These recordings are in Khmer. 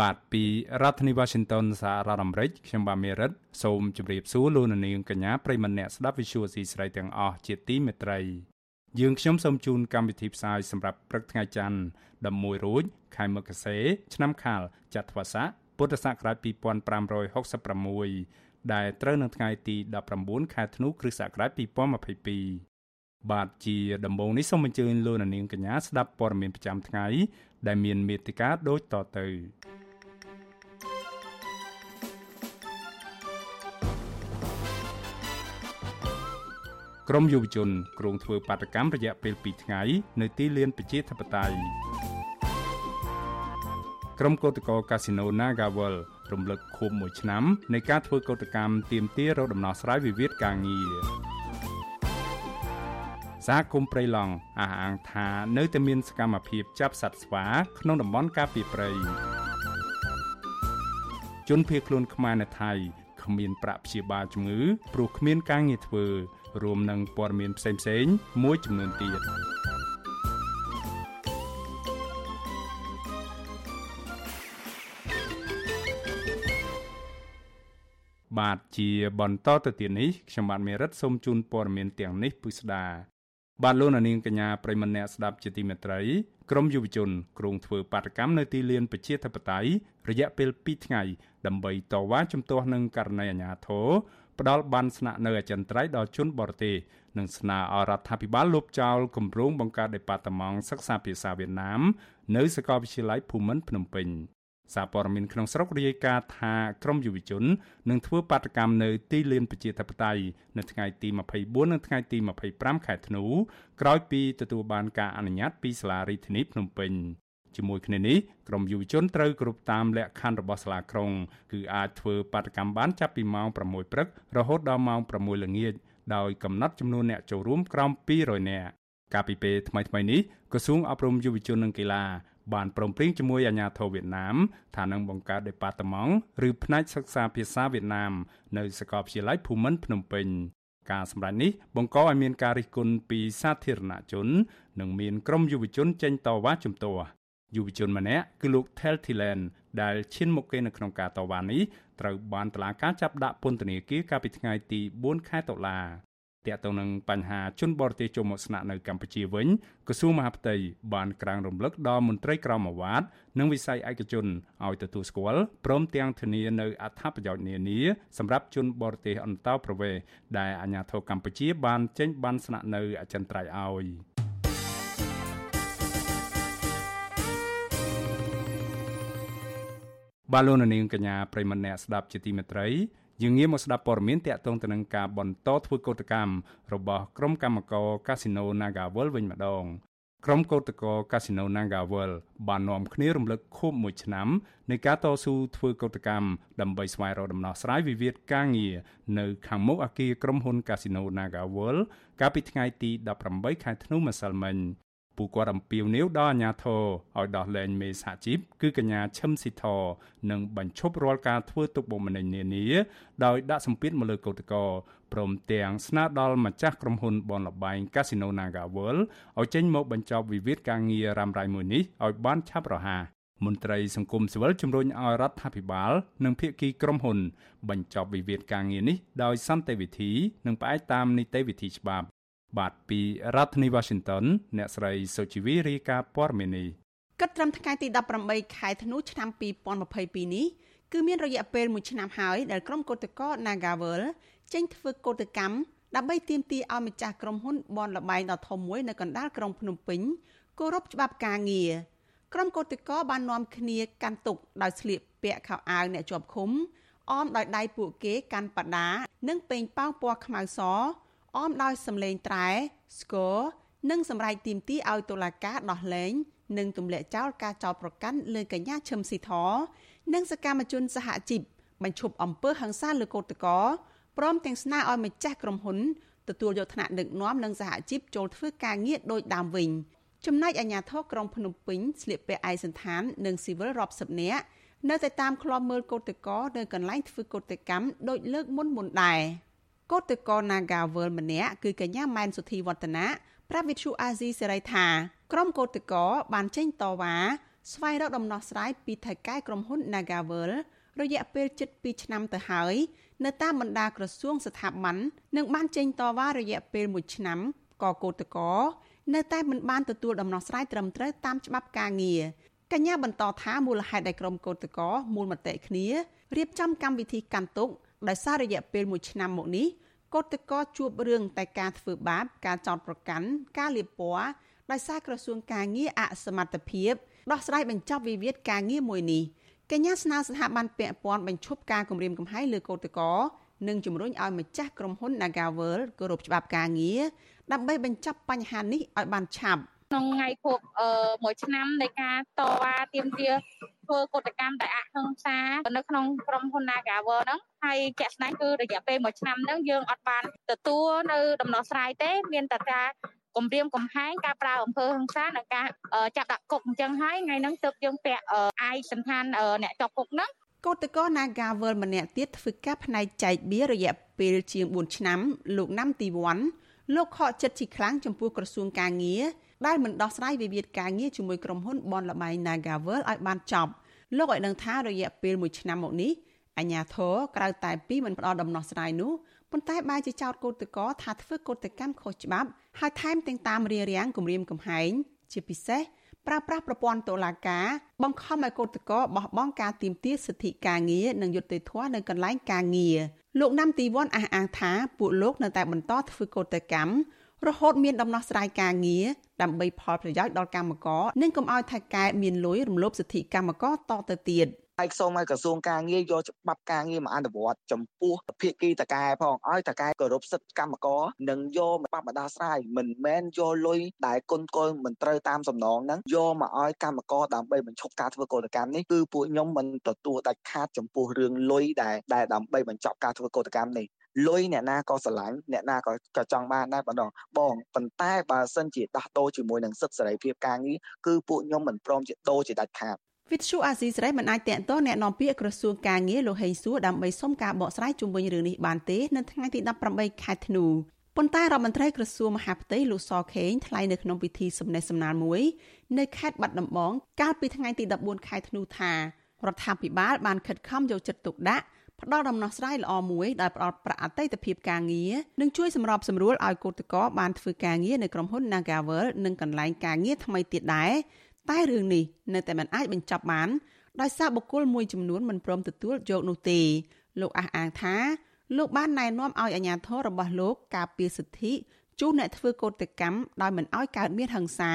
បាទពីរដ្ឋធានី Washington សហរដ្ឋអាមេរិកខ្ញុំបាទមេរិតសូមជម្រាបសួរលោកអ្នកនាងកញ្ញាប្រិយមិត្តអ្នកស្ដាប់វិទ្យុអាស៊ីសេរីទាំងអស់ជាទីមេត្រីយើងខ្ញុំសូមជូនកម្មវិធីផ្សាយសម្រាប់ព្រឹកថ្ងៃច័ន្ទ11រោចខែមករាឆ្នាំខាលចត្វាស័កពុទ្ធសករាជ2566ដែលត្រូវនៅថ្ងៃទី19ខែធ្នូគ្រិស្តសករាជ2022បាទជាដំបូងនេះសូមអញ្ជើញលោកនាងកញ្ញាស្ដាប់ព័ត៌មានប្រចាំថ្ងៃដែលមានមេត្តាដូចតទៅ ក្រមយុវជនក្រុងធ្វើបាតកម្មរយៈពេល2ថ្ងៃនៅទីលានប្រជាធិបតេយ្យក្រុមកោតក្រកាស៊ីណូ Nagawal រំលឹកខួប1ឆ្នាំនៃការធ្វើកោតកម្មទាមទាររកដំណោះស្រាយវិវាទការងារសហគមន៍ព្រៃឡង់អះអាងថានៅតែមានសកម្មភាពចាប់សត្វស្វាក្នុងតំបន់ការពារព្រៃជនភៀសខ្លួនខ្មែរនៅថៃគ្មានប្រាក់ព្យាបាលជំងឺព្រោះគ្មានការងារធ្វើ រួមនឹងព័ត៌មានផ្សេងៗមួយចំនួនទៀតបាទជាបន្តទៅទៀតនេះខ្ញុំបាទមេរិតសូមជូនព័ត៌មានទាំងនេះពិស្ដាបាទលោកនាងកញ្ញាប្រិមម្នាក់ស្ដាប់ជាទីមេត្រីក្រមយុវជនក្រុងធ្វើបាតកម្មនៅទីលានប្រជាធិបតេយ្យរយៈពេល2ថ្ងៃដើម្បីតវ៉ាជំទាស់នឹងករណីអាញាធរ ផ្ដាល់បានស្នាក់នៅអចិន្ត្រៃយ៍ដល់ជនបរទេសនិងស្នើឲ្យរដ្ឋាភិបាលលុបចោលគម្រោងបង្កើតដេប៉ាតឺម៉ង់សិក្សាភាសាវៀតណាម នៅសាកលវិទ្យាល័យភូមិន្ទភ្នំពេញសារព័ត៌មានក្នុងស្រុករាយការណ៍ថាក្រមយុវជននឹងធ្វើបាតកម្មនៅទីលានប្រជាធិបតេយ្យនៅថ្ងៃទី24និងថ្ងៃទី25ខែធ្នូក្រោយពីទទួលបានការអនុញ្ញាតពីសាលារដ្ឋាភិបាលភ្នំពេញ ជាមួយគ្នានេះក្រមយុវជនត្រូវគ្រប់តាមលក្ខខណ្ឌរបស់សាលាក្រុងគឺអាចធ្វើបាតកម្មបានចាប់ពីម៉ោង6ព្រឹករហូតដល់ម៉ោង6ល្ងាចដោយកំណត់ចំនួនអ្នកចូលរួមក្រោម200នាក់កាលពីពេលថ្មីៗនេះក្រសួងអប់រំយុវជននិងកីឡាបានព្រមព្រៀងជាមួយអាជ្ញាធរវៀតណាមថានឹងបង្កើតដេប៉ាតឺម៉ង់ឬផ្នែកសិក្សាភាសាវៀតណាមនៅសាកលវិទ្យាល័យភូមិន្ទភ្នំពេញការសម្ដែងនេះបង្កឲ្យមានការរិះគន់ពីសាធារណជន និងមានក្រុមយុវជនចេញតវ៉ាជំទាស់ យុវជនម្នាក់គឺលោក Tel Thilen ដែលឈានមុខគេនៅក្នុងការតវ៉ានេះត្រូវបានតុលាការចាប់ដាក់ពន្ធនាគារកាលពីថ្ងៃទី4ខែតុលាទាក់ទងនឹងបញ្ហាជនបរទេសចូលមកស្នាក់នៅកម្ពុជាវិញក្រសួងមហាផ្ទៃបានក្រាងរំលឹកដល់មន្ត្រីក្រមអាវ៉ាតនិងវិស័យឯកជនឲ្យទទួលស្គាល់ព្រមទាំងធានានៅអត្ថប្រយោជន៍នានាសម្រាប់ជនបរទេសអន្តោប្រវេសន៍ដែលអាជ្ញាធរកម្ពុជាបានចេញបានស្នាក់នៅអចិន្ត្រៃយ៍ឲ្យ បាឡូណានីងកញ្ញាប្រិមម្នាក់ស្ដាប់ជាទីមេត្រីយើងងាកមកស្ដាប់ព័ត៌មានតាក់ទងទៅនឹងការបន្តធ្វើកោតកម្មរបស់ក្រុមកម្មករកាស៊ីណូ Nagawal វិញម្ដងក្រុមកោតក្រកាស៊ីណូ Nagawal បាននាំគ្នារំលឹកខួប1ឆ្នាំនៃការតស៊ូធ្វើកោតកម្មដើម្បីស្វែងរកដំណោះស្រាយវិវាទការងារនៅខាងមុខអគារក្រុមហ៊ុនកាស៊ីណូ Nagawal កាលពីថ្ងៃទី18ខែធ្នូម្សិលមិញ ពួកគាត់អំពាវនាវដល់អាជ្ញាធរឲ្យដោះលែងមេសហជីពគឺកញ្ញាឈឹមស៊ីធនិងបញ្ឈប់រាល់ការធ្វើទុកបុកម្នេញនានាដោយដាក់សម្ពាធមកលើកោតក្រព្រមទាំងស្នើដល់ម្ចាស់ក្រុមហ៊ុនបនលបែង Casino Naga World ឲ្យចេញមកបញ្ចប់វិវាទការងាររ៉ាំរ៉ៃមួយនេះឲ្យបានឆាប់រហ័សមន្ត្រីសង្គមស៊ីវិលជំរុញឲ្យរដ្ឋាភិបាល និងភាគីក្រុមហ៊ុន បញ្ចប់វិវាទការងារនេះដោយសន្តិវិធី និងផ្អែកតាមនីតិវិធីច្បាប់ បាទពីរដ្ឋធានី Washington អ្នកស្រីសុជីវីរាយការណ៍ព័ត៌មាននេះគិតត្រឹមថ្ងៃទី18ខែធ្នូឆ្នាំ2022នេះគឺមានរយៈពេល1ឆ្នាំហើយដែលក្រុមកោតក្រ Nagavel ចេញធ្វើកោតកម្មដើម្បីទាមទារឲ្យម្ចាស់ក្រុមហ៊ុនបនលបែងដ៏ធំមួយនៅកណ្ដាលក្រុងភ្នំពេញគោរពច្បាប់ការងារក្រុមកោតក្របាននាំគ្នាកាន់ទុកដោយស្លៀកពាក់ខោអាវអ្នកជាប់ឃុំអមដោយដៃពួកគេកាន់បដា និងពេញប៉ោងពណ៌ខ្មៅស អមដោយសម្លេងត្រែស្គរនិងសម្រែកទីមទីឲ្យតុលាការដោះលែងនិងទម្លាក់ចោលការចោទប្រកាន់លើកញ្ញាឈឹមស៊ីធនិងសកម្មជនសហជីពបញ្ឈប់អំពើហិង្សាលើកូតកោព្រមទាំងស្នើឲ្យម្ចាស់ក្រុមហ៊ុនទទួលយកថ្នាក់ដឹកនាំនិងសហជីពចូលធ្វើការងារដោយដើមវិញចំណែកអាជ្ញាធរក្រុងភ្នំពេញស្លៀកពាក់ឯកសណ្ឋាននិងស៊ីវិលរាប់សិបនាក់នៅតែតាមឃ្លាំមើលកោតកោនៅកន្លែងធ្វើកោតកម្មដោយលើកមុនមុនដែរ កោតកោ Nagawal ម្នាក់គឺកញ្ញាម៉ែនសុធីវឌ្ឍនាប្រាវិទ្យុអាស៊ីសេរីថាក្រុមកោតកោបានចេញតវ៉ាស្វែងរកដំណោះស្រាយពីថៅកែក្រុមហ៊ុន Nagawal រយៈពេលជិត2ឆ្នាំទៅហើយនៅតាមបណ្ដាក្រសួងស្ថាប័ននិងបានចេញតវ៉ារយៈពេល1ឆ្នាំក៏កោតកោនៅតែមិនបានទទួលដំណោះស្រាយត្រឹមត្រូវតាមច្បាប់ការងារកញ្ញាបន្តថាមូលហេតុដែលក្រុមកោតកោមូលមតិគ្នារៀបចំកម្មវិធីកាន់ទុក ដោយសាររយៈពេល1ឆ្នាំមកនេះកោតកោជួបរឿងតែការធ្វើបាប ការចោទប្រកាន់ការលៀបពណ៌ដោយសារក្រសួងការងារអសមត្ថភាពដោះស្រាយបញ្ចប់វិវាទការងារមួយនេះកញ្ញាស្នើស្ថាប័នពាក់ព័ន្ធបញ្ឈប់ការគម្រាមកំហែងលើកោតកោនិងជំរុញឲ្យម្ចាស់ក្រុមហ៊ុន Nagavel គោរពច្បាប់ការងារដើម្បីបញ្ចប់បញ្ហានេះឲ្យបានឆាប់ ក្នុងថ្ងៃគប់អឺមួយឆ្នាំនៃការតវ៉ាទាមទារធ្វើកតកម្មតែអហិង្សានៅក្នុងក្រុមហ៊ុន Nagawer ហ្នឹងហើយជាក់ស្ដែងគឺរយៈពេលមួយឆ្នាំហ្នឹងយើងអត់បានទទួលនៅដំណោះស្រាយទេ មានតែការគម្រាមកំហែងការប្រើអំពើហិង្សានិងការចាប់ដាក់គុកអញ្ចឹងហើយថ្ងៃហ្នឹងទើបយើងពាក់អាយសន្តានអ្នកជាប់គុកហ្នឹងកោតកោ Nagavel ម្នាក់ទៀតធ្វើការផ្នែកចែកបៀរយៈពេលជាង4ឆ្នាំលោកណាំទីវ័នលោកខកចិត្តជាខ្លាំងចំពោះក្រសួងការងារ ដែលមិនដោះស្រាយវិវាទការងារជាមួយក្រុមហ៊ុនបនលបែង Nagavel ឲ្យបានចប់លោកឲ្យដឹងថារយៈពេល1ឆ្នាំមកនេះអាញាធរក្រៅតែពីមិនផ្ដល់ដំណោះស្រាយនោះប៉ុន្តែបែរជាចោទកោតកោថាធ្វើកោតកម្មខុសច្បាប់ហើយថែមទាំងតាមរារាំងគម្រាមកំហែងជាពិសេសប្រើប្រាស់ប្រព័ន្ធតុលាការបង្ខំឲ្យកោតកោបោះបង់ការទាមទារសិទ្ធិការងារនិងយុត្តិធម៌នៅកន្លែងការងារលោកណាំទីវ័នអះអាងថាពួកលោកនៅតែបន្តធ្វើកោតកម្ម រហូតមានដំណោះស្រាយការងារដើម្បីផលប្រយោជន៍ដល់កម្មករនិងកុំឲ្យថៃកែមានលុយរំលោភសិទ្ធិកម្មករតទៅទៀត។ហើយសូមឲ្យក្រសួងការងារយកច្បាប់ការងារមកអនុវត្តចំពោះភាគីតកែផងឲ្យតកែគោរពសិទ្ធិកម្មករនិងយកមកបដោះស្រាយមិនមែនយកលុយដែលគុណគោលមិនត្រូវតាមសំណងហ្នឹងយកមកឲ្យកម្មករដើម្បីបញ្ឈប់ការធ្វើកោតកម្មនេះគឺពួកខ្ញុំមិនទទួលដាច់ខាតចំពោះរឿងលុយដែលដែលដើម្បីបញ្ចប់ការធ្វើកោតកម្មនេះ លុយអ្នកណាក៏ស្រឡាញ់អ្នកណាក៏ក៏ចង់បានដែរបងបងប៉ុន្តែបើសិនជាដោះដូរជាមួយនឹងសិទ្ធិសេរីភាពការងារគឺពួកខ្ញុំមិនព្រមជាដូរជាដាច់ខាតវិទ្យុអាស៊ីសេរីមិនអាចតាក់ទងแนะនាំពាក្យក្រសួងការងារលោកហេងសួរដើម្បីសុំការបកស្រាយជុំវិញរឿងនេះបានទេនៅថ្ងៃទី18ខែធ្នូប៉ុន្តែរដ្ឋមន្ត្រីក្រសួងមហាផ្ទៃលោកសខេងថ្លែងនៅក្នុងពិធីសំណេះសំណាលមួយនៅខេត្តបាត់ដំបងកាលពីថ្ងៃទី14ខែធ្នូថារដ្ឋាភិបាលបានខិតខំយកចិត្តទុកដាក់ ផ្ដល់ដំណោះស្រាយល្អមួយដោយផ្ដល់ប្រាក់អតីតភាពការងារនិងជួយសម្របសម្រួលឲ្យកោតក្របានធ្វើការងារនៅក្រុមហ៊ុន Nagavel និងកន្លែងការងារថ្មីទៀតដែរតែរឿងនេះនៅតែមិនអាចបញ្ចប់បានដោយសារបុគ្គលមួយចំនួនមិនព្រមទទួលយកនោះទេលោកអះអាងថា លោកបានណែនាំឲ្យអាជ្ញាធររបស់លោកការពារសិទ្ធិជូនអ្នកធ្វើកោតកម្មដោយមិនឲ្យកើតមានហិង្សា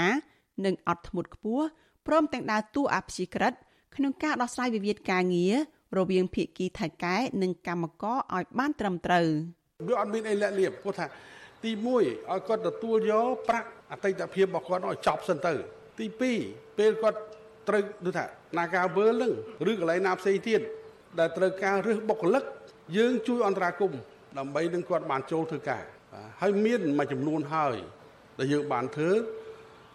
និងអត់ធ្មត់ខ្ពស់ព្រមទាំងដើរតួអភិជាក្រិតក្នុងការដោះស្រាយវិវាទការងារ រវាងភាគីថៃកែនិងកម្មករឲ្យបានត្រឹមត្រូវវាអត់មានអីលាក់លៀបព្រោះថា ទី1ឲ្យគាត់ទទួលយកប្រាក់អតីតភាពរបស់គាត់ឲ្យចប់សិនទៅ ទី2ពេលគាត់ត្រូវដូចថានាការវើលនឹងឬកន្លែងណាផ្សេងទៀតដែលត្រូវការរើសបុគ្គលិកយើងជួយអន្តរាគមដើម្បីនឹងគាត់បានចូលធ្វើការហើយមានមួយចំនួនហើយដែលយើងបានធ្វើ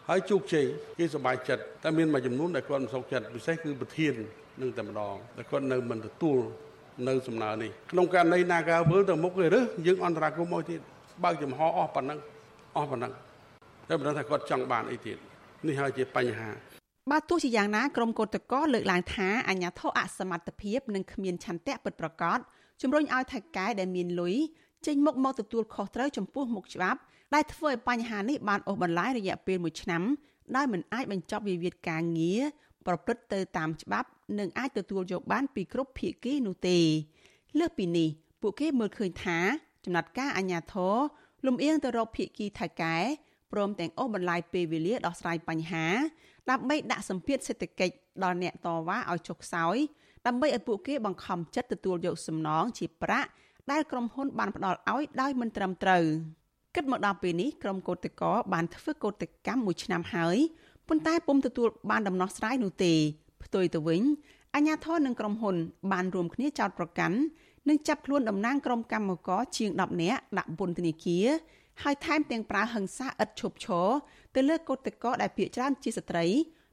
ហើយជោគជ័យគេសប្បាយចិត្តតែមានមួយចំនួនដែលគាត់មិនសុខចិត្តពិសេសគឺប្រធាន នឹងតែម្ដងតែគាត់នៅមិនទទួលនៅសំណើនេះក្នុងករណីណាការវើទៅមុខគេរើសយើងអន្តរាគមមកទៀតបើកចំហអស់ប៉ុណ្ណឹងអស់ប៉ុណ្ណឹងតែមិនដឹងថាគាត់ចង់បានអីទៀតនេះហើយជាបញ្ហាបាទទោះជាយ៉ាងណាក្រុមកោតក្រលើកឡើងថាអាញាធរអសមត្ថភាពនិងគ្មានឆន្ទៈពិតប្រាកដជំរុញឲ្យថៃកែដែលមានលុយចេញមុខមកទទួលខុសត្រូវចំពោះមុខច្បាប់ដែលធ្វើឲ្យបញ្ហានេះបានអូសបន្លាយរយៈពេល1ឆ្នាំដោយមិនអាចបញ្ចប់វិវាទការងារប្រព្រឹត្តទៅតាមច្បាប់ និងអាចទទួលយកបានពីគ្រប់ភាគីនោះទេលើសពីនេះពួកគេមើលឃើញថាចំណាត់ការអាញាធរលំអៀងទៅរកភាគីថៃកែព្រមទាំងអូសបន្លាយពេលវេលាដោះស្រាយបញ្ហា ដើម្បីដាក់សម្ពាធសេដ្ឋកិច្ចដល់អ្នកតវ៉ាឲ្យចុះខ្សោយដើម្បីឲ្យពួកគេបង្ខំចិត្តទទួលយកសំណងជាប្រាក់ដែលក្រុមហ៊ុនបានផ្ដល់ឲ្យដោយមិនត្រឹមត្រូវគិតមកដល់ពេលនេះក្រុមកោតក្របានធ្វើកោតកម្មមួយឆ្នាំហើយប៉ុន្តែពុំទទួលបានដំណោះស្រាយនោះទេ ផ្ទុយទៅវិញអាជ្ញាធរនិងក្រុមហ៊ុន បានរួមគ្នាចោទប្រកាន់និងចាប់ខ្លួនតំណាងក្រុមកម្មករជាង10នាក់ដាក់ពន្ធនាគារហើយថែមទាំងប្រើហិង្សាឥតឈប់ឈរទៅលើកូតកោដែលភៀកច្រើនជាស្ត្រី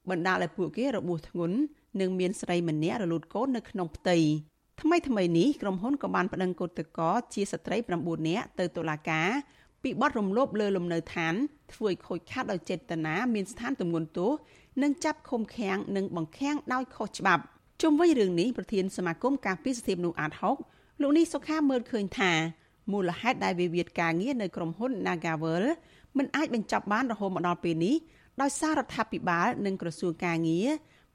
បណ្ដាលឲ្យពួកគេរបួសធ្ងន់និងមានស្រីម្នាក់រលូតកូននៅក្នុងផ្ទៃថ្មីថ្មីនេះក្រុមហ៊ុនក៏បានប្តឹងកូតកោជាស្ត្រី9នាក់ទៅតុលាការពីបទរំលោភលើលំនៅឋានធ្វើឲ្យខូចខាតដោយចេតនាមានស្ថានទម្ងន់ទោស និងចាប់ឃុំឃាំងនិងបង្ខាំងដោយខុសច្បាប់ជុំវិញរឿងនេះប្រធានសមាគមការពារសិទ្ធិមនុស្សអាត6លោកនេះសុខាមើលឃើញថាមូលហេតុដែលវិវាទការងារនៅក្រុមហ៊ុន Nagavel មិនអាចបញ្ចប់បានរហូតមកដល់ពេលនេះដោយសាររដ្ឋាភិបាលនិងក្រសួងការងារ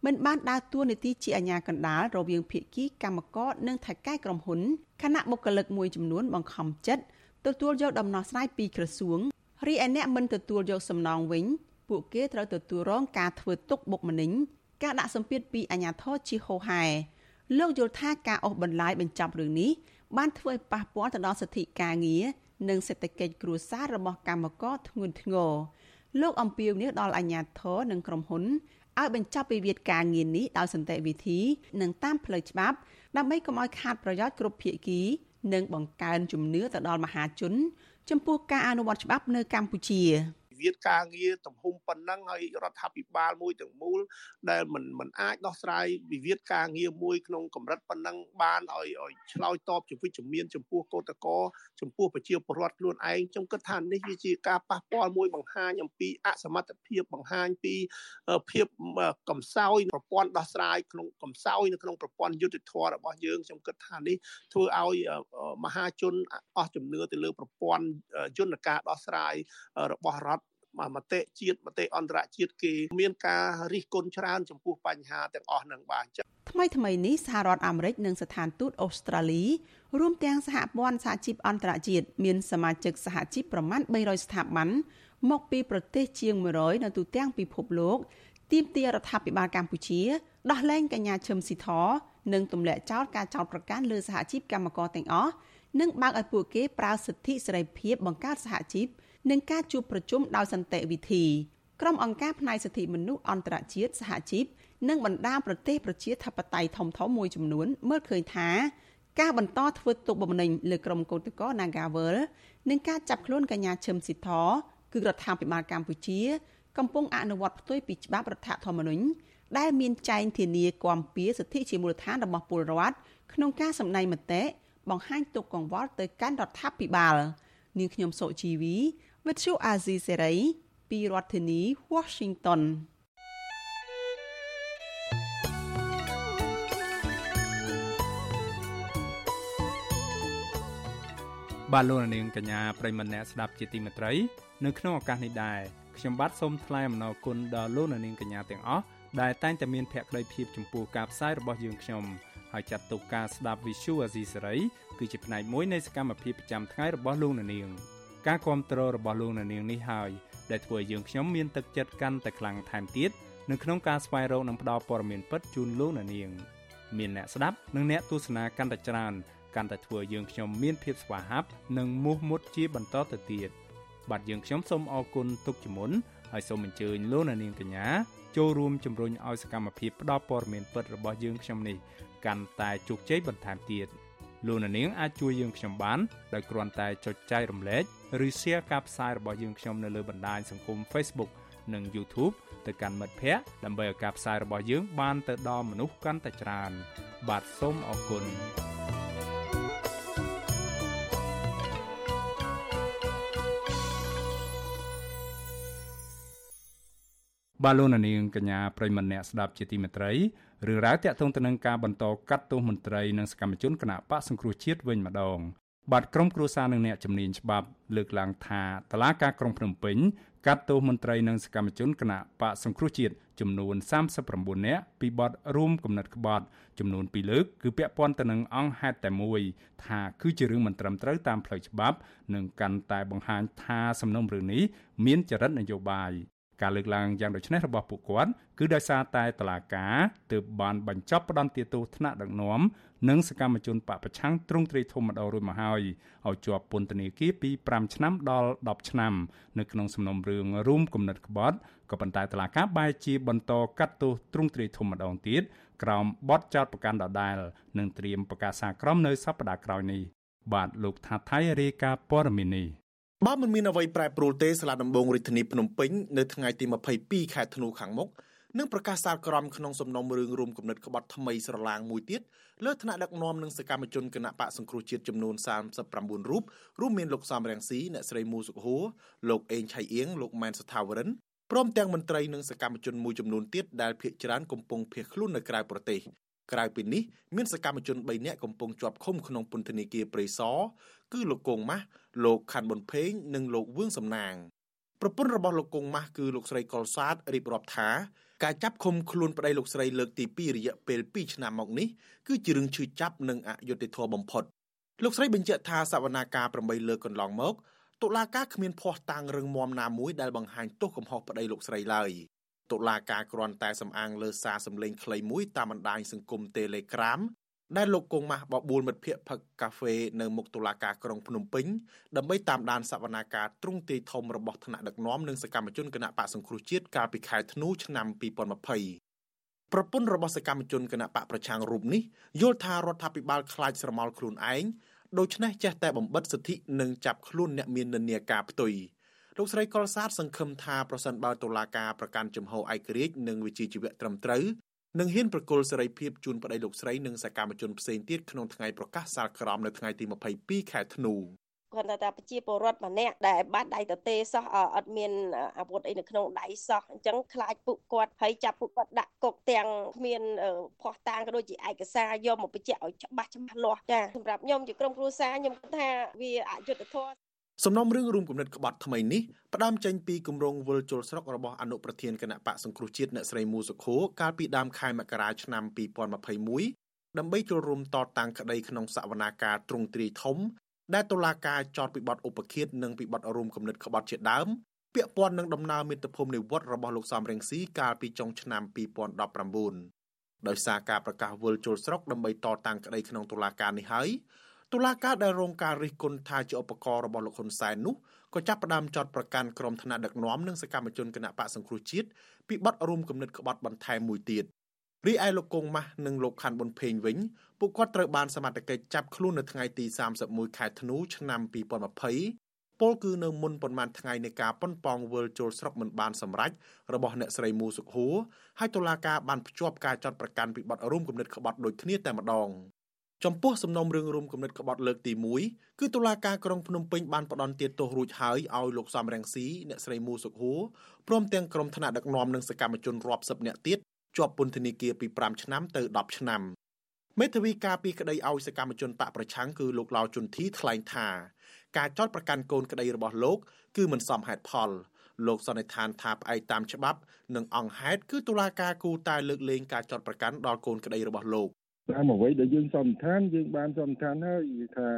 មិនបានដើរតួនាទីជាអាជ្ញាកណ្ដាលរវាងភាគីកម្មករនិងថៅកែក្រុមហ៊ុនគណៈបុគ្គលិកមួយចំនួនបង្ខំចិត្តទទួលយកដំណោះស្រាយពីក្រសួងរីឯអ្នកមិនទទួលយកសំណងវិញ ពួកគេត្រូវទទួលរងការធ្វើទុកបុកម្នេញការដាក់សម្ពាធពីអាជ្ញាធរជាហូហែលោកយល់ថាការអស់បន្លាយបញ្ចប់រឿងនេះបានធ្វើឲ្យប៉ះពាល់ទៅដល់សិទ្ធិការងារនិងសេដ្ឋកិច្ចគ្រួសាររបស់កម្មករធ្ងន់ធ្ងរលោកអំពាវនាវដល់អាជ្ញាធរនិងក្រុមហ៊ុនឲ្យបញ្ចប់វិវាទការងារនេះដោយសន្តិវិធីនិងតាមផ្លូវច្បាប់ដើម្បីកុំឲ្យខាតប្រយោជន៍គ្រប់ភាគី និងបង្កើនជំនឿទៅដល់មហាជន ចំពោះការអនុវត្តច្បាប់នៅកម្ពុជា វិវាទការងារទំហំប៉ុណ្ណឹងហើយរដ្ឋាភិបាលមួយទាំងមូល ដែលមិនមិនអាចដោះស្រាយវិវាទការងារមួយក្នុងកម្រិតប៉ុណ្ណឹងបានឲ្យឲ្យឆ្លើយតបជាវិជ្ជមានចំពោះកោតកោចំពោះប្រជាពលរដ្ឋខ្លួនឯងខ្ញុំគិតថានេះវាជាការប៉ះពាល់មួយបង្ហាញអំពីអសមត្ថភាពបង្ហាញពីភាពកំសោយប្រព័ន្ធដោះស្រាយក្នុងកំសោយនៅក្នុងប្រព័ន្ធយុត្តិធម៌របស់យើងខ្ញុំគិតថានេះធ្វើឲ្យមហាជនអស់ជំនឿទៅលើប្រព័ន្ធយន្តការដោះស្រាយរបស់រដ្ឋ មតិជាតិមតិអន្តរជាតិគេមានការរិះគន់ច្រើនចំពោះបញ្ហាទាំងអស់នឹងបាទចឹងថ្មីថ្មីនេះសហរដ្ឋអាមេរិកនិងស្ថានទូតអូស្ត្រាលីរួមទាំងសហព័ន្ធសហជីពអន្តរជាតិមានសមាជិកសហជីពប្រមាណ300ស្ថាប័នមកពីប្រទេសជាង100នៅទូទាំងពិភពលោកទាមទាររដ្ឋាភិបាលកម្ពុជាដោះលែងកញ្ញាឈឹមស៊ីធនិងទម្លាក់ចោលការចោទប្រកាន់លើសហជីពកម្មករទាំងអស់និងបើកឲ្យពួកគេប្រើសិទ្ធិសេរីភាពបង្កើតសហជីព និងការជួបប្រជុំដោយសន្តិវិធីក្រុមអង្គការផ្នែកសិទ្ធិមនុស្សអន្តរជាតិសហជីពនិងបណ្ដាប្រទេសប្រជាធិបតេយ្យធំៗមួយចំនួនមើលឃើញថាការបន្តធ្វើទុកបុកម្នេញលើក្រុមកោតក្រ Nagawal និងការចាប់ខ្លួនកញ្ញាឈឹមស៊ីធគឺរដ្ឋាភិបាលកម្ពុជា កំពុងអនុវត្តផ្ទុយពីច្បាប់រដ្ឋធម្មនុញ្ញដែលមានចែងធានាគាំពៀសិទ្ធិជាមូលដ្ឋានរបស់ពលរដ្ឋក្នុងការសម្ដែងមតិបង្ហាញទុកកង្វល់ទៅកាន់រដ្ឋាភិបាលនាងខ្ញុំសុជីវី វិទ្យុអាស៊ីសេរីពីរដ្ឋធានី Washington បាទលោកនាងកញ្ញាប្រិមម្នាក់ស្ដាប់ជាទីមេត្រី នៅក្នុងឱកាសនេះដែរខ្ញុំបាទសូមថ្លែងអំណរគុណដល់លោកនាងកញ្ញាទាំងអស់ដែលតែងតែមានភក្ដីភាពចំពោះការផ្សាយរបស់យើងខ្ញុំហើយចាត់ទុកការស្ដាប់ Visual Asia សេរីគឺជាផ្នែកមួយនៃសកម្មភាពប្រចាំថ្ងៃរបស់លោកនាង ការគ្រប់គ្រងរបស់លោកនាងនេះហើយដែលធ្វើឲ្យយើងខ្ញុំមានទឹកចិត្តកាន់តែខ្លាំងថែមទៀតនៅក្នុងការស្វែងរកនិងផ្តល់ព័ត៌មានពិតជូនលោកនាងមានអ្នកស្ដាប់និងអ្នកទស្សនាកាន់តែច្រើនកាន់តែធ្វើយើងខ្ញុំមានភាពស្វាហាប់និងមោះមុតជាបន្តទៅទៀតបាទយើងខ្ញុំសូមអរគុណទុកជាមុនហើយសូមអញ្ជើញលោកនាងកញ្ញាចូលរួមជំរុញឲ្យសកម្មភាពផ្តល់ព័ត៌មានពិតរបស់យើងខ្ញុំនេះកាន់តែជោគជ័យបន្ថែមទៀត លោកនាងអាចជួយយើងខ្ញុំបានដោយគ្រាន់តែចុចចែករំលែកឬ Share ការផ្សាយរបស់យើងខ្ញុំនៅលើបណ្ដាញសង្គម Facebook និង YouTube ទៅកាន់មិត្តភ័ក្តិដើម្បីឲ្យការផ្សាយរបស់យើងបានទៅដល់មនុស្សកាន់តែច្រើន បាទសូមអរគុណបាទលោកនាងកញ្ញាប្រិមម្នាក់ស្ដាប់ជាទីមេត្រី រឿងរ៉ាវតាក់ទងទៅនឹងការបន្តកាត់ទោសមន្ត្រីនិងសកម្មជនគណៈបកសង្គ្រោះជាតិវិញម្ដងបាទក្រុមគ្រួសារនិងអ្នកជំនាញច្បាប់លើកឡើងថាតឡាការក្រុងភ្នំពេញកាត់ទោសមន្ត្រីនិងសកម្មជនគណៈបកសង្គ្រោះជាតិចំនួន39នាក់ពីបទរួមគំនិតក្បត់ចំនួន2លើកគឺពាក់ព័ន្ធទៅនឹងអង្គហេតុតែមួយថាគឺជារឿងមិនត្រឹមត្រូវតាមផ្លូវច្បាប់និងកាន់តែបង្ហាញថាសំណុំរឿងនេះមានចរិតនយោបាយ ការលើកឡើងយ៉ាងដូចនេះរបស់ពួកគាត់គឺដោយសារតែតឡាកាទើបបានបញ្ចប់ផ្ដន្ទាទោសថ្នាក់ដឹកនាំនិងសកម្មជនបពប្រឆាំងទ្រង់ទ្រាយធំម្ដងរួចមកហើយឲ្យជាប់ពន្ធនាគារពី5ឆ្នាំដល់10ឆ្នាំ នៅក្នុងសំណុំរឿងរួមគំនិតក្បត់ក៏ប៉ុន្តែតឡាកាបែរជាបន្តកាត់ទោសទ្រង់ទ្រាយធំម្ដងទៀតក្រោមបទចោទប្រកាន់ដដែលនិងត្រៀមប្រកាសសារក្រមនៅសប្តាហ៍ក្រោយនេះបាទលោកថាថៃរាយការណ៍ព័ត៌មាននេះ បើមិនមានអ្វីប្រែប្រួលទេសាលាដំបងរាជធានីភ្នំពេញនៅថ្ងៃទី22ខែធ្នូខាងមុខនឹងប្រកាសសាលក្រមក្នុងសំណុំរឿងរួមគំនិតក្បត់ថ្មីស្រឡាងមួយទៀតលើថ្នាក់ដឹកនាំនិងសកម្មជនគណៈបកសង្គ្រោះជាតិចំនួន39រូបរួមមានលោកសំរងស៊ីអ្នកស្រីមូសុខហួរលោកអេងឆៃអៀងលោកម៉ែនសថាវរិនព្រមទាំងមន្ត្រីនិងសកម្មជនមួយចំនួនទៀតដែលភ ieck ច្រើនកំពុងភៀសខ្លួននៅក្រៅប្រទេស ក្រៅពីនេះមានសកម្មជន3នាក់កំពុងជាប់ឃុំក្នុងពន្ធនាគារព្រៃសរគឺលោកកងម៉ាស់លោកខាន់ប៊ុនភេងនិងលោកវឿងសំណាងប្រពន្ធរបស់លោកកងម៉ាស់គឺលោកស្រីកុលសាទរៀបរាប់ថាការចាប់ឃុំខ្លួនប្តីលោកស្រីលើកទី2រយៈពេល2ឆ្នាំមកនេះគឺជារឿងឈឺចាប់និងអយុត្តិធម៌បំផុតលោកស្រីបញ្ជាក់ថាសវនាការ8លើកកន្លងមកតុលាការគ្មានភ័ស្តុតាងរឹងមាំណាមួយដែលបង្ហាញទោសកំហុសប្តីលោកស្រីឡើយ តុលាការគ្រាន់តែសំអាងលើសារសម្លេងខ្លីមួយតាមបណ្ដាញសង្គម Telegram ដែលលោកកងម៉ាស់បបួលមិត្តភ័ក្តិផឹកកាហ្វេនៅមុខតុលាការក្រុងភ្នំពេញដើម្បីតាមដានសវនាការទ្រង់ទ្រាយធំរបស់ថ្នាក់ដឹកនាំនិងសកម្មជនគណៈបកសង្គ្រោះជាតិកាលពីខែធ្នូឆ្នាំ2020ប្រពន្ធរបស់សកម្មជនគណៈបកប្រឆាំងរូបនេះយល់ថារដ្ឋាភិបាលខ្លាចស្រមោលខ្លួនឯងដូច្នេះចេះតែបំបិតសិទ្ធិនិងចាប់ខ្លួនអ្នកមាននិន្នាការផ្ទុយ លោកស្រីកុលសាទសង្ឃឹមថាប្រសិនបើតុលាការប្រកាន់ជំហរឯករាជ្យនិងវិជ្ជាជីវៈត្រឹមត្រូវនឹងហ៊ានប្រគល់សេរីភាពជូនប្តីលោកស្រីនិងសកម្មជនផ្សេងទៀតក្នុងថ្ងៃប្រកាសសាលក្រមនៅថ្ងៃទី22ខែធ្នូគាត់ថាប្រជាពលរដ្ឋម្នាក់ដែលបាត់ដៃទទេសោះអត់មានអាវុធអីនៅក្នុងដៃសោះអញ្ចឹងខ្លាចពួកគាត់ហើយចាប់ពួកគាត់ដាក់គុកទាំងគ្មានភ័ស្តុតាងក៏ដូចជាឯកសារយកមកបញ្ជាក់ឲ្យច្បាស់ច្បាស់លាស់ចាសម្រាប់ខ្ញុំជាក្រុមគ្រួសារខ្ញុំគិតថាវាអយុត្តិធម៌ សំណុំរឿងរួមគំនិតក្បត់ថ្មីនេះផ្ដើមចេញពីគម្រោងវិលជុលស្រុករបស់អនុប្រធានគណៈបកសង្គ្រោះជាតិអ្នកស្រីមូសុខូកាលពីដើមខែមករាឆ្នាំ2021ដើម្បីចូលរួមតតាំងក្តីក្នុងសវនាការទ្រង់ទ្រាយធំ ដែលតុលាការចោទពីបទឧបឃាតនិងពីបទរួមគំនិតក្បត់ជាដើមពាក់ព័ន្ធនឹងដំណើរមាតុភូមិនិវត្តរបស់លោកសំរងស៊ីកាលពីចុងឆ្នាំ2019ដោយសារការប្រកាសវិលជុលស្រុកដើម្បីតតាំងក្តីក្នុងតុលាការនេះហើយ តុលាការដែលរងការរិះគន់ថាជាឧបករណ៍របស់លោកហ៊ុនសែននោះក៏ចាប់ផ្ដើមចោទប្រកាន់ក្រុមថ្នាក់ដឹកនាំនិងសកម្មជនគណៈបកសង្គ្រោះជាតិពីបទរួមគំនិតក្បត់បន្ថែមមួយទៀតរីឯលោកកងម៉ាស់និងលោកខាន់ប៊ុនភេងវិញពួកគាត់ត្រូវបានសមត្ថកិច្ចចាប់ខ្លួននៅថ្ងៃទី31ខែធ្នូឆ្នាំ2020ពលគឺនៅមុនប៉ុន្មានថ្ងៃនៃការប៉ុនប៉ងវិលចូលស្រុកមិនបានសម្រេចរបស់អ្នកស្រីមូសុខហួរហើយតុលាការបានភ្ជាប់ការចាត់ប្រកាន់ពីបទរួមគំនិតក្បត់ដូចគ្នាតែម្ដង ចំពោះសំណុំរឿងរួមគំនិតក្បត់លើកទី1គឺតុលាការក្រុងភ្នំពេញបានផ្ដន្ទាទោសរួចហើយឲ្យលោកសំរងស៊ីអ្នកស្រីមូសុខហួរព្រមទាំងក្រុមថ្នាក់ដឹកនាំនិងសកម្មជនរាប់សិបនាក់ទៀតជាប់ពន្ធនាគារពី5ឆ្នាំទៅ10ឆ្នាំមេធាវីការពីក្តីឲ្យសកម្មជនបកប្រឆាំងគឺលោកឡាវជុនធីថ្លែងថាការចោទប្រកាន់កូនក្តីរបស់លោកគឺមិនសមហេតុផលលោកសន្និដ្ឋានថាផ្អែកតាមច្បាប់និងអង្គហេតុគឺតុលាការគូតែលើកលែងការចោទប្រកាន់ដល់កូនក្តីរបស់លោក តាមអ្វីដែលយើងសន្និដ្ឋានយើងបានសន្និដ្ឋានហើយថា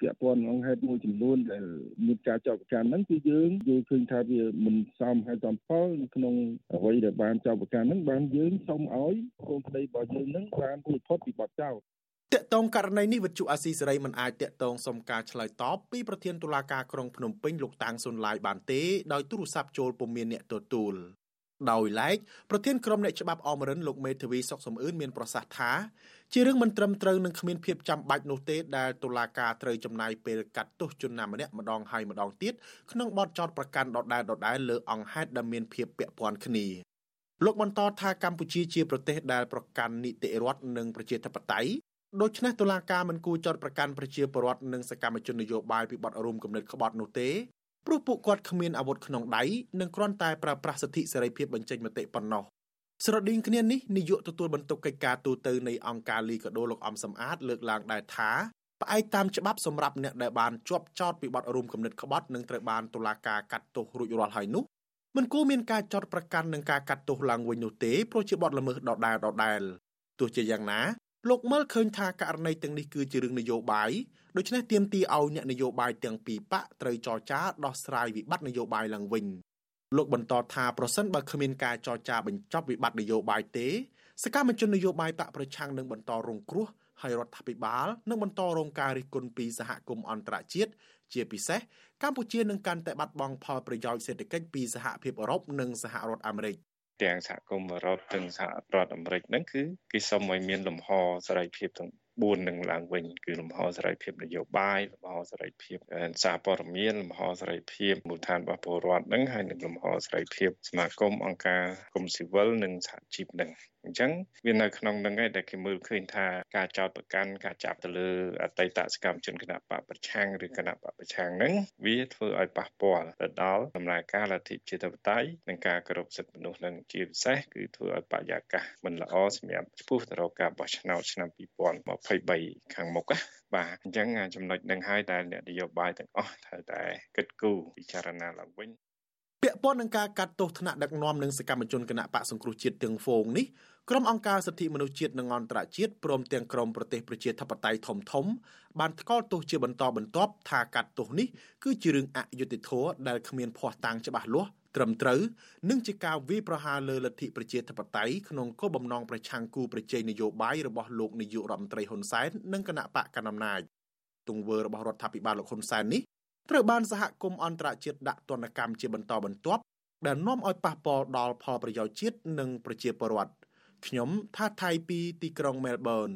ពាក់ព័ន្ធអង្គហេតុមួយចំនួនដែលមានការចោទប្រកាន់ហ្នឹងគឺយើងយល់ឃើញថាវាមិនសមហេតុសមផលក្នុងអ្វីដែលបានចោទប្រកាន់ហ្នឹងបានយើងសូមឲ្យកូនក្តីរបស់យើងហ្នឹងបានរួចផុតពីបទចោទតកតងករណីនេះវិទ្យុអាស៊ីសេរីមិនអាចតកតងសុំការឆ្លើយតបពីប្រធានតុលាការក្រុងភ្នំពេញលោកតាំងសុនឡាយបានទេដោយទូរស័ព្ទចូលពុំមានអ្នកទទួល ដោយឡែកប្រធានក្រុមអ្នកច្បាប់អមរិនលោកមេធាវីសុកសំអឿនមានប្រសាសន៍ថាជារឿងមិនត្រឹមត្រូវនិងគ្មានភាពចាំបាច់នោះទេដែលតុលាការត្រូវចំណាយពេលកាត់ទោសជនណាម្នាក់ម្ដងហើយម្ដងទៀតក្នុងបទចោទប្រកាន់ដដែលដដែលលើអង្គហេតុដែលមានភាពពាក់ព័ន្ធគ្នាលោកបន្តថាកម្ពុជាជាប្រទេសដែលប្រកាន់នីតិរដ្ឋនិងប្រជាធិបតេយ្យដូច្នេះតុលាការមិនគួរចោទប្រកាន់ប្រជាពលរដ្ឋនិងសកម្មជននយោបាយពីបទរួមគំនិតក្បត់នោះទេ ព្រោះពួកគាត់គ្មានអាវុធក្នុងដៃនិងគ្រាន់តែប្រើប្រាស់សិទ្ធិសេរីភាពបញ្ចេញមតិប៉ុណ្ណោះស្រដៀងគ្នានេះនាយកទទួលបន្ទុកកិច្ចការទូតនៃអង្គការលីកាដូលោកអំសំអាតលើកឡើងដែរថាផ្អែកតាមច្បាប់សម្រាប់អ្នកដែលបានជាប់ចោតពីបទរួមគំនិតក្បត់និងត្រូវបានតុលាការកាត់ទោសរួចរាល់ហើយនោះមិនគួរមានការចោតប្រកាន់និងការកាត់ទោសឡើងវិញនោះទេព្រោះជាបទល្មើសដដែលដដែលទោះជាយ៉ាងណា លោកមើលឃើញថាករណីទាំងនេះគឺជារឿងនយោបាយដូច្នេះទាមទារឲ្យអ្នកនយោបាយទាំងពីរបកត្រូវចរចាដោះស្រាយវិបត្តិនយោបាយឡើងវិញលោកបន្តថាប្រសិនបើគ្មានការចរចាបញ្ចប់វិបត្តិនយោបាយទេសកម្មជននយោបាយបកប្រឆាំងនឹងបន្តរងគ្រោះហើយរដ្ឋាភិបាលនឹងបន្តរងការរិះគន់ពីសហគមន៍អន្តរជាតិជាពិសេសកម្ពុជានឹងកាន់តែបាត់បង់ផលប្រយោជន៍សេដ្ឋកិច្ចពីសហភាពអឺរ៉ុបនិងសហរដ្ឋអាមេរិក ទាំងសហគមន៍អឺរ៉ុបទាំងសហរដ្ឋអាមេរិកហ្នឹងគឺគេសុំឲ្យមានលំហសេរីភាពទាំង4នឹងឡើងវិញគឺលំហសេរីភាពនយោបាយលំហសេរីភាពសារព័ត៌មានលំហសេរីភាពមូលដ្ឋានរបស់ពលរដ្ឋនឹងហើយនឹងលំហសេរីភាពសមាគមអង្គការគុំស៊ីវិលនិងសហជីពនឹង អញ្ចឹងវានៅក្នុងនឹងឯងដែលគេមើលឃើញថាការចោទប្រកាន់ការចាប់ទៅលើអតីតសកម្មជនគណៈបកប្រឆាំងឬគណៈបកប្រឆាំងហ្នឹងវាធ្វើឲ្យប៉ះពាល់ទៅដល់ដំណើរការលទ្ធិប្រជាធិបតេយ្យនិងការគោរពសិទ្ធិមនុស្សនឹងជាពិសេសគឺធ្វើឲ្យបរិយាកាសមិនល្អសម្រាប់ចំពោះទៅរកការបោះឆ្នោតឆ្នាំ2023ខាងមុខណាបាទអញ្ចឹងចំណុចនឹងហើយដែលអ្នកនយោបាយទាំងអស់ត្រូវតែគិតគូរពិចារណាឡើងវិញពាក់ព័ន្ធនឹងការកាត់ទោសថ្នាក់ដឹកនាំនិងសកម្មជនគណៈបកសង្គ្រោះជាតិទាំងហ្វូងនេះ ក្រុមអង្គការសិទ្ធិមនុស្សជាតិនិងអន្តរជាតិព្រមទាំងក្រុមប្រទេសប្រជាធិបតេយ្យធំធំ បានថ្កោលទោសជាបន្តបន្ទាប់ថាកាត់ទោសនេះគឺជារឿងអយុត្តិធម៌ដែលគ្មានភ័ស្តុតាងច្បាស់លាស់ត្រឹមត្រូវនិងជាការវាយប្រហារលើលទ្ធិប្រជាធិបតេយ្យក្នុងគោលបំណងប្រឆាំងគូប្រជែងនយោបាយរបស់លោកនាយករដ្ឋមន្ត្រីហ៊ុនសែននិងគណៈបកកណ្ដាលអំណាចទង្វើរបស់រដ្ឋាភិបាលលោកហ៊ុនសែននេះត្រូវបានសហគមន៍អន្តរជាតិដាក់ទណ្ឌកម្មជាបន្តបន្ទាប់ដែលនាំឲ្យប៉ះពាល់ដល់ផលប្រយោជន៍ជាតិនិងប្រជាពលរដ្ឋ ខ្ញុំថាថៃពីទីក្រុងមែលប៊ន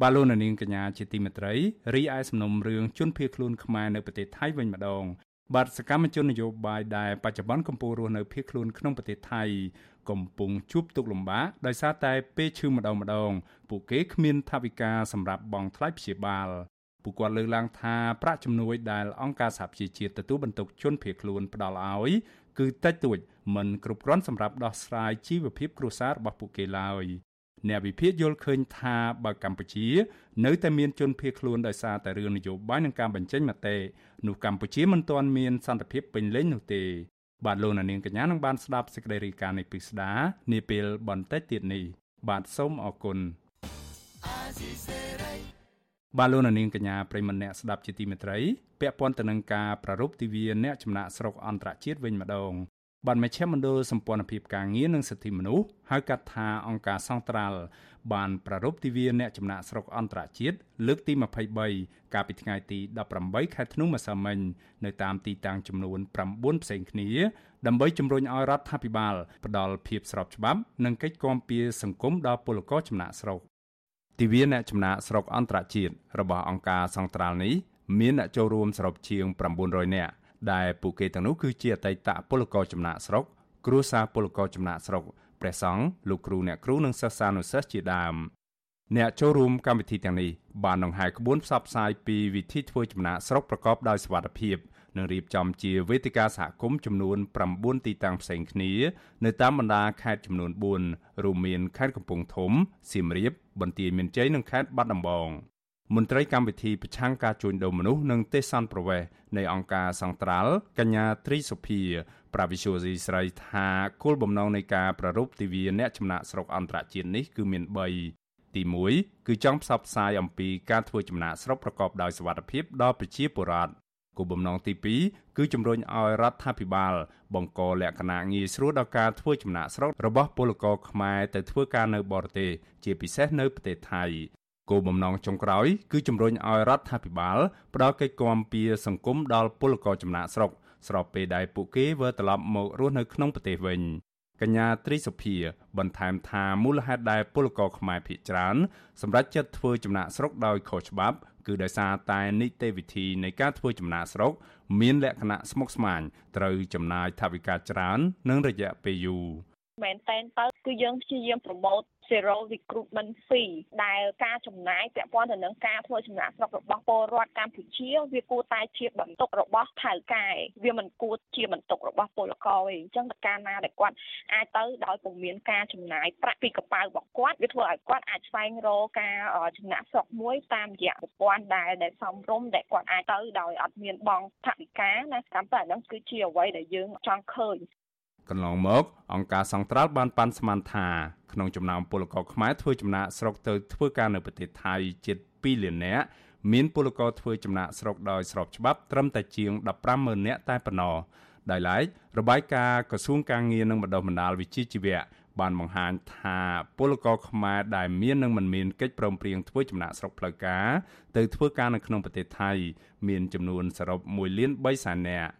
បាឡូណានីងកញ្ញាជាទីមេត្រីរីឯសំណុំរឿងជនភៀសខ្លួនខ្មែរនៅប្រទេសថៃវិញម្ដងបាទសកម្មជននយោបាយដែលបច្ចុប្បន្នកំពុងរស់នៅភៀសខ្លួនក្នុងប្រទេសថៃកំពុងជួបទុក្ខលំបាកដោយសារតែពេលឈឺម្ដងម្ដង ពួកគេគ្មានថវិកាសម្រាប់បង់ថ្លៃព្យាបាលពួកគាត់លើកឡើងថាប្រាក់ជំនួយដែលអង្គការសហប្រជាជាតិទទួលបន្ទុកជនភៀសខ្លួនផ្ដល់ឲ្យ គឺតិចតួចមិនគ្រប់គ្រាន់សម្រាប់ដោះស្រាយជីវភាពគ្រួសាររបស់ពួកគេឡើយអ្នកវិភាគយល់ឃើញថាបើកម្ពុជា នៅតែមានជនភៀសខ្លួនដោយសារតែរឿងនយោបាយនិងការបញ្ចេញមតិនោះកម្ពុជាមិនទាន់មានសន្តិភាពពេញលេញនោះទេបាទលោកនាងកញ្ញានឹងបានស្ដាប់សេចក្តីរាយការណ៍នៃពិស្ដានាពេលបន្តិចទៀតនេះបាទសូមអរគុណ បាទលោកនាងកញ្ញាប្រិមម្នាក់ស្ដាប់ជាទីមេត្រីពាក់ព័ន្ធទៅនឹងការប្រារព្ធទិវាអ្នកចំណាក់ស្រុកអន្តរជាតិវិញម្ដងបានមជ្ឈមណ្ឌលសម្ព័ន្ធភាពការងារនិងសិទ្ធិមនុស្សហៅកាត់ថាអង្គការសង្ត្រាល់បានប្រារព្ធទិវាអ្នកចំណាក់ស្រុកអន្តរជាតិលើកទី23កាលពីថ្ងៃទី18ខែធ្នូម្សិលមិញនៅតាមទីតាំងចំនួន9ផ្សេងគ្នា ដើម្បីជំរុញឲ្យរដ្ឋាភិបាលផ្ដល់ភាពស្របច្បាប់ និងកិច្ចគាំពារសង្គមដល់ពលករចំណាក់ស្រុក ទិវាអ្នកចំណាក់ស្រុកអន្តរជាតិរបស់អង្គការសង្ត្រាល់នេះមានអ្នកចូលរួមសរុបជាង900នាក់ដែលពួកគេទាំងនោះគឺជាអតីតពលករចំណាក់ស្រុក គ្រួសារពលករចំណាក់ស្រុកព្រះសង្ឃលោកគ្រូអ្នកគ្រូនិងសិស្សានុសិស្សជាដើមអ្នកចូលរួមកម្មវិធីទាំងនេះបានដង្ហែក្បួនផ្សព្វផ្សាយពីវិធីធ្វើចំណាក់ស្រុកប្រកបដោយសុវត្ថិភាព និងរៀបចំជាវេទិកាសហគមន៍ចំនួន9ទីតាំងផ្សេងគ្នា នៅតាមបណ្ដាខេត្តចំនួន4រួមមានខេត្តកំពង់ធំសៀមរាបបន្ទាយមានជ័យនិងខេត្តបាត់ដំបងមន្ត្រីកម្មវិធីប្រឆាំងការជួញដូរមនុស្សនិងទេសន្តប្រវេសនៃអង្គការសង្ត្រាល់កញ្ញាត្រីសុភា ប្រាវិសុយស៊ីស្រីថាគោលបំណងនៃការប្រារព្ធទិវាអ្នកចំណាក់ស្រុកអន្តរជាតិនេះគឺមាន3ទី1គឺចង់ផ្សព្វផ្សាយអំពីការធ្វើចំណាក់ស្រុកប្រកបដោយសុវត្ថិភាពដល់ប្រជាពលរដ្ឋ គោលបំណងទី2គឺជំរុញឲ្យរដ្ឋាភិបាល បង្កលក្ខណៈងាយស្រួលដល់ការធ្វើចំណាក់ស្រុករបស់ពលករខ្មែរទៅធ្វើការនៅបរទេសជាពិសេសនៅប្រទេសថៃគោលបំណងចុងក្រោយគឺជំរុញឲ្យរដ្ឋាភិបាលផ្ដល់កិច្ចគាំពារសង្គមដល់ពលករចំណាក់ស្រុកស្របពេលដែលពួកគេវិលត្រឡប់មករស់នៅក្នុងប្រទេសវិញកញ្ញាត្រីសុភា បន្ថែមថាមូលហេតុដែលពលករខ្មែរភៀសច្រើនសម្រាប់ចិត្តធ្វើចំណាក់ស្រុកដោយខុសច្បាប់ គឺដោយសារតែនីតិវិធីនៃការធ្វើចំណាក់ស្រុក មានលក្ខណៈស្មុគស្មាញត្រូវចំណាយថវិកាច្រើន និងរយៈពេលយូរមែនតែនទៅគឺយើងព្យាយាមប្រម៉ូទ zero recruitment fee ដែលការចំណាយពាក់ព័ន្ធទៅនឹងការធ្វើចំណាក់ស្រុករបស់ពលរដ្ឋកម្ពុជាវាគួរតែជាបន្ទុករបស់ថៅកែវាមិនគួរជាបន្ទុករបស់ពលករទេអញ្ចឹងតើការណាដែលគាត់អាចទៅដោយពុំមានការចំណាយប្រាក់ពីកប៉ាល់របស់គាត់វាធ្វើឲ្យគាត់អាចស្វែងរកការចំណាក់ស្រុកមួយតាមរយៈប្រព័ន្ធដែលដែលសមរម្យដែលគាត់អាចទៅដោយអត់មានបង់ថវិកាណាតាមតែហ្នឹងគឺជាអ្វីដែលយើងចង់ឃើញ កន្លងមកអង្គការសង្ត្រាល់បានប៉ាន់ស្មានថាក្នុងចំណោមពលករខ្មែរធ្វើចំណាកស្រុកទៅធ្វើការនៅប្រទេសថៃជិត2លាននាក់មានពលករធ្វើចំណាកស្រុកដោយស្របច្បាប់ត្រឹមតែជាង150,000នាក់តែប៉ុណ្ណោះដោយឡែករបាយការណ៍ក្រសួងការងារនិងបណ្ដុះបណ្ដាលវិជ្ជាជីវៈបានបង្ហាញថាពលករខ្មែរដែលមាននិងមិនមានកិច្ចព្រមព្រៀងធ្វើចំណាក់ស្រុកផ្លូវការទៅធ្វើការនៅក្នុងប្រទេសថៃ មានចំនួនសរុប1លាន3សែននាក់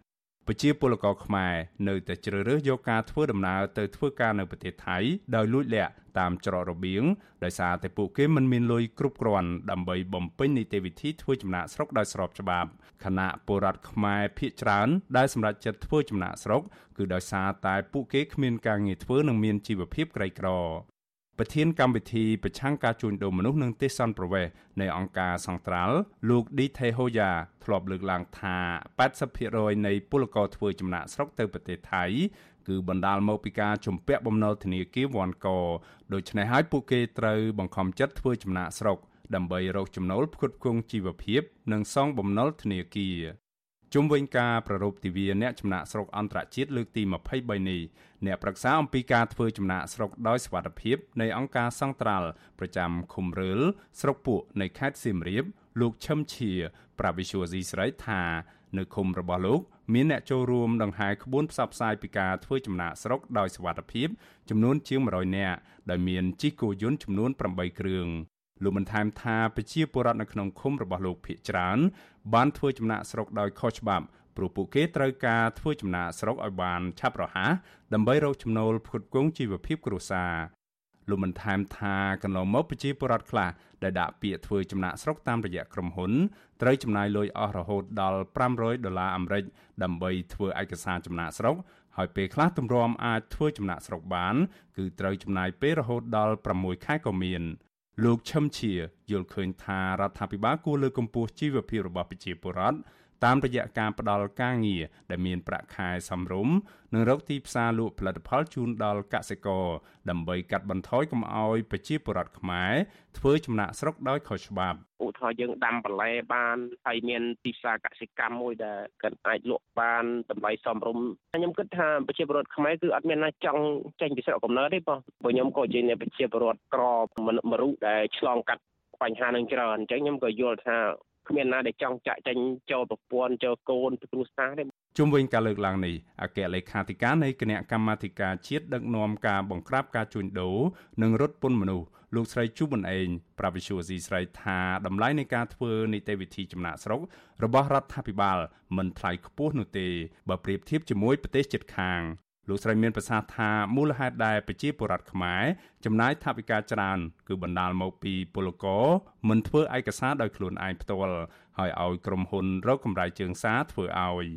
ប្រជាពលករខ្មែរនៅតែជ្រើសរើសយកការធ្វើដំណើរទៅធ្វើការនៅប្រទេសថៃដោយលួចលាក់តាមច្រករបៀងដោយសារតែពួកគេមិនមានលុយគ្រប់គ្រាន់ដើម្បីបំពេញនីតិវិធីធ្វើចំណាកស្រុកដោយស្របច្បាប់ខណៈពលរដ្ឋខ្មែរភៀសច្រើនដែលសម្រេចចិត្តធ្វើចំណាកស្រុកគឺដោយសារតែពួកគេគ្មានការងារធ្វើនិងមានជីវភាពក្រីក្រ ប្រធានកម្មវិធីប្រឆាំងការជួញដូរមនុស្សនិងទេសន្តប្រវេសនៃអង្គការសង្ត្រាល់លោកឌីថេហូយ៉ាធ្លាប់លើកឡើងថា80%នៃពលករធ្វើចំណាកស្រុកទៅប្រទេសថៃគឺបណ្ដាលមកពីការជំពាក់បំណុលធនាគារវ៉ាន់កដូច្នេះហើយពួកគេត្រូវបង្ខំចិត្តធ្វើចំណាកស្រុកដើម្បីរកចំណូលផ្គត់ផ្គង់ជីវភាព និងសងបំណុលធនាគារ ជុំវិញការប្ររពទិវាអ្នកចំណាក់ស្រុកអន្តរជាតិលើកទី23នេះអ្នកប្រឹក្សាអំពីការធ្វើចំណាក់ស្រុកដោយសវត្ថភាពនៃអង្គការសង្ត្រាល់ប្រចាំឃុំរើលស្រុកពួកនៃខេត្តសៀមរាបលោកឈឹមឈៀប្រាវិសុវស៊ីស្រីថានៅឃុំរបស់លោកមានអ្នកចូលរួមដង្ហែក្បួនផ្សព្វផ្សាយពីការធ្វើចំណាកស្រុកដោយសវត្ថភាពចំនួនជាង100នាក់ដោយមានជិះគោយន្តចំនួន8គ្រឿងលោកបានថែមថាប្រជាពលរដ្ឋនៅក្នុងឃុំរបស់លោកភៀកច្រើន បានធ្វើចំណាកស្រុកដោយខុសច្បាប់ព្រោះពួកគេត្រូវការធ្វើចំណាកស្រុកឲ្យបានឆាប់រហ័សដើម្បីរកចំណូលផ្គត់ផ្គង់ជីវភាពគ្រួសារលោកបានថែមថាកន្លងមកប្រជាពលរដ្ឋខ្លះដែលដាក់ពាក្យធ្វើចំណាកស្រុកតាមរយៈក្រុមហ៊ុនត្រូវចំណាយលុយអស់រហូតដល់500ដុល្លារអាមេរិកដើម្បីធ្វើឯកសារចំណាកស្រុកហើយពេលខ្លះទម្រាំអាចធ្វើចំណាកស្រុកបាន គឺត្រូវចំណាយពេលរហូតដល់6ខែក៏មាន លោកឈឹមជាយល់ឃើញថារដ្ឋាភិបាលគួរលើកកម្ពស់ជីវភាពរបស់ប្រជាពលរដ្ឋ តាមរយៈការផ្ដល់ការងារដែលមានប្រាក់ខែសមរម្យនិងរកទីផ្សារលក់ផលិតផលជូនដល់កសិករដើម្បីកាត់បន្ថយកុំឲ្យប្រជាពលរដ្ឋខ្មែរធ្វើចំណាកស្រុកដោយខុសច្បាប់ឧទាហរណ៍យើងដាំបន្លែបានហើយមានទីផ្សារកសិកម្មមួយដែលគាត់អាចលក់បានតម្លៃសមរម្យខ្ញុំគិតថាប្រជាពលរដ្ឋខ្មែរគឺអត់មានណាចង់ចេញពីស្រុកកំណើតទេបងព្រោះខ្ញុំក៏ជាប្រជាពលរដ្ឋក្រមរុដែលឆ្លងកាត់បញ្ហានឹងច្រើនអញ្ចឹងខ្ញុំក៏យល់ថា គ្មានណាដែលចង់ចាក់ចេញចូលប្រព័ន្ធចូលកូនទៅគ្រួសារទេជុំវិញការលើកឡើងនេះអគ្គលេខាធិការនៃគណៈកម្មាធិការជាតិដឹកនាំការបង្ក្រាបការជួញដូរនិងរត់ពន្ធមនុស្សលោកស្រីជូប៊ុនអេងប្រាវិសុវស៊ីស្រីថាតម្លៃនៃការធ្វើនីតិវិធីចំណាក់ស្រុករបស់រដ្ឋាភិបាលមិនថ្លៃខ្ពស់នោះទេបើប្រៀបធៀបជាមួយប្រទេសជិតខាង លោកស្រីមានប្រសាសន៍ថាមូលហេតុដែលប្រជាពលរដ្ឋខ្មែរចំណាយថវិកាច្រើន គឺបណ្ដាលមកពីពលករមិនធ្វើឯកសារដោយខ្លួនឯងផ្ទាល់ហើយឲ្យក្រុមហ៊ុនរកកម្រៃជើងសារធ្វើឲ្យ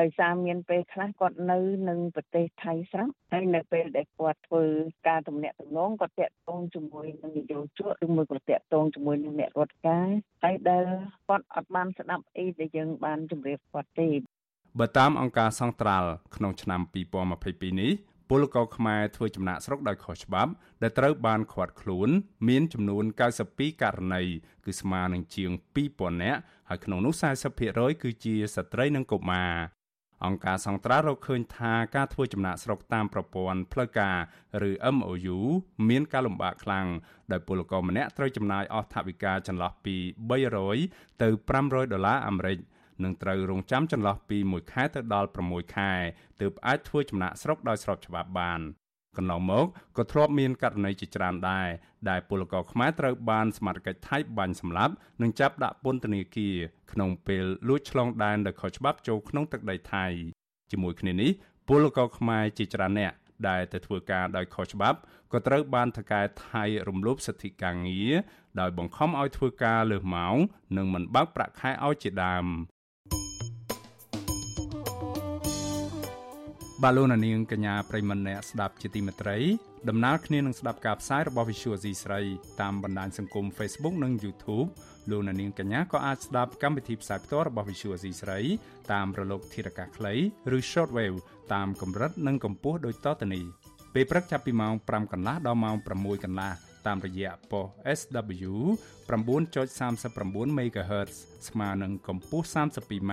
ដោយសារមានពេលខ្លះគាត់នៅនឹងប្រទេសថៃស្រាប់ហើយនៅពេលដែលគាត់ធ្វើការទំនាក់ទំនងគាត់តាក់ទងជាមួយនឹងនយោជកឬមួយក៏តាក់ទងជាមួយនឹងអ្នករដ្ឋការហើយដែលគាត់អត់បានស្ដាប់អីដែលយើងបានជម្រាបគាត់ទេ បើតាមអង្គការសង្ត្រាល់ក្នុងឆ្នាំ2022នេះពលករខ្មែរធ្វើចំណាកស្រុកដោយខុសច្បាប់ ដែលត្រូវបានឃាត់ខ្លួន មានចំនួន92ករណីគឺស្មើនឹងជាង2000នាក់ហើយក្នុងនោះ40%គឺជាស្ត្រីនិងកុមារអង្គការសង្ត្រារកឃើញថាការធ្វើចំណាកស្រុកតាមប្រព័ន្ធផ្លូវការឬ MOU មានការលំបាកខ្លាំងដោយពលករម្នាក់ត្រូវចំណាយអស់ថវិកាចន្លោះពី300ទៅ500ដុល្លារអាមេរិក នឹងត្រូវរងចាំចន្លោះពី1ខែទៅដល់6ខែទើបអាចធ្វើចំណាក់ស្រុកដោយស្របច្បាប់បានកន្លងមកក៏ធ្លាប់មានករណីជាច្រើនដែរដែលពលករខ្មែរត្រូវបានសមត្ថកិច្ចថៃបាញ់សម្លាប់និងចាប់ដាក់ពន្ធនាគារក្នុងពេលលួចឆ្លងដែនដោយខុសច្បាប់ចូលក្នុងទឹកដីថៃជាមួយគ្នានេះពលករខ្មែរជាច្រើនអ្នកដែលទៅធ្វើការដោយខុសច្បាប់ក៏ត្រូវបានថកែថៃរំលោភសិទ្ធិការងារដោយបង្ខំឲ្យធ្វើការលើសម៉ោងនិងមិនបើកប្រាក់ខែឲ្យជាដើម បាទលោកនាងកញ្ញាប្រិមមអ្នកស្ដាប់ជាទីមេត្រីដំណើរគ្នានឹងស្ដាប់ការផ្សាយរបស់ Visual C ស្រីតាមបណ្ដាញសង្គម Facebook និង YouTube លោកនាងកញ្ញាក៏អាចស្ដាប់កម្មវិធីផ្សាយផ្ទាល់របស់ Visual C ស្រីតាមរលកធារកាសខ្លីឬ Shortwave តាមកម្រិតនិងកម្ពស់ដូចតទៅនេះពេលព្រឹកចាប់ពីម៉ោង5កន្លះដល់ម៉ោង6កន្លះតាមរយៈប៉ុស SW 9.39 MHz ស្មើនឹងកម្ពស់ 32m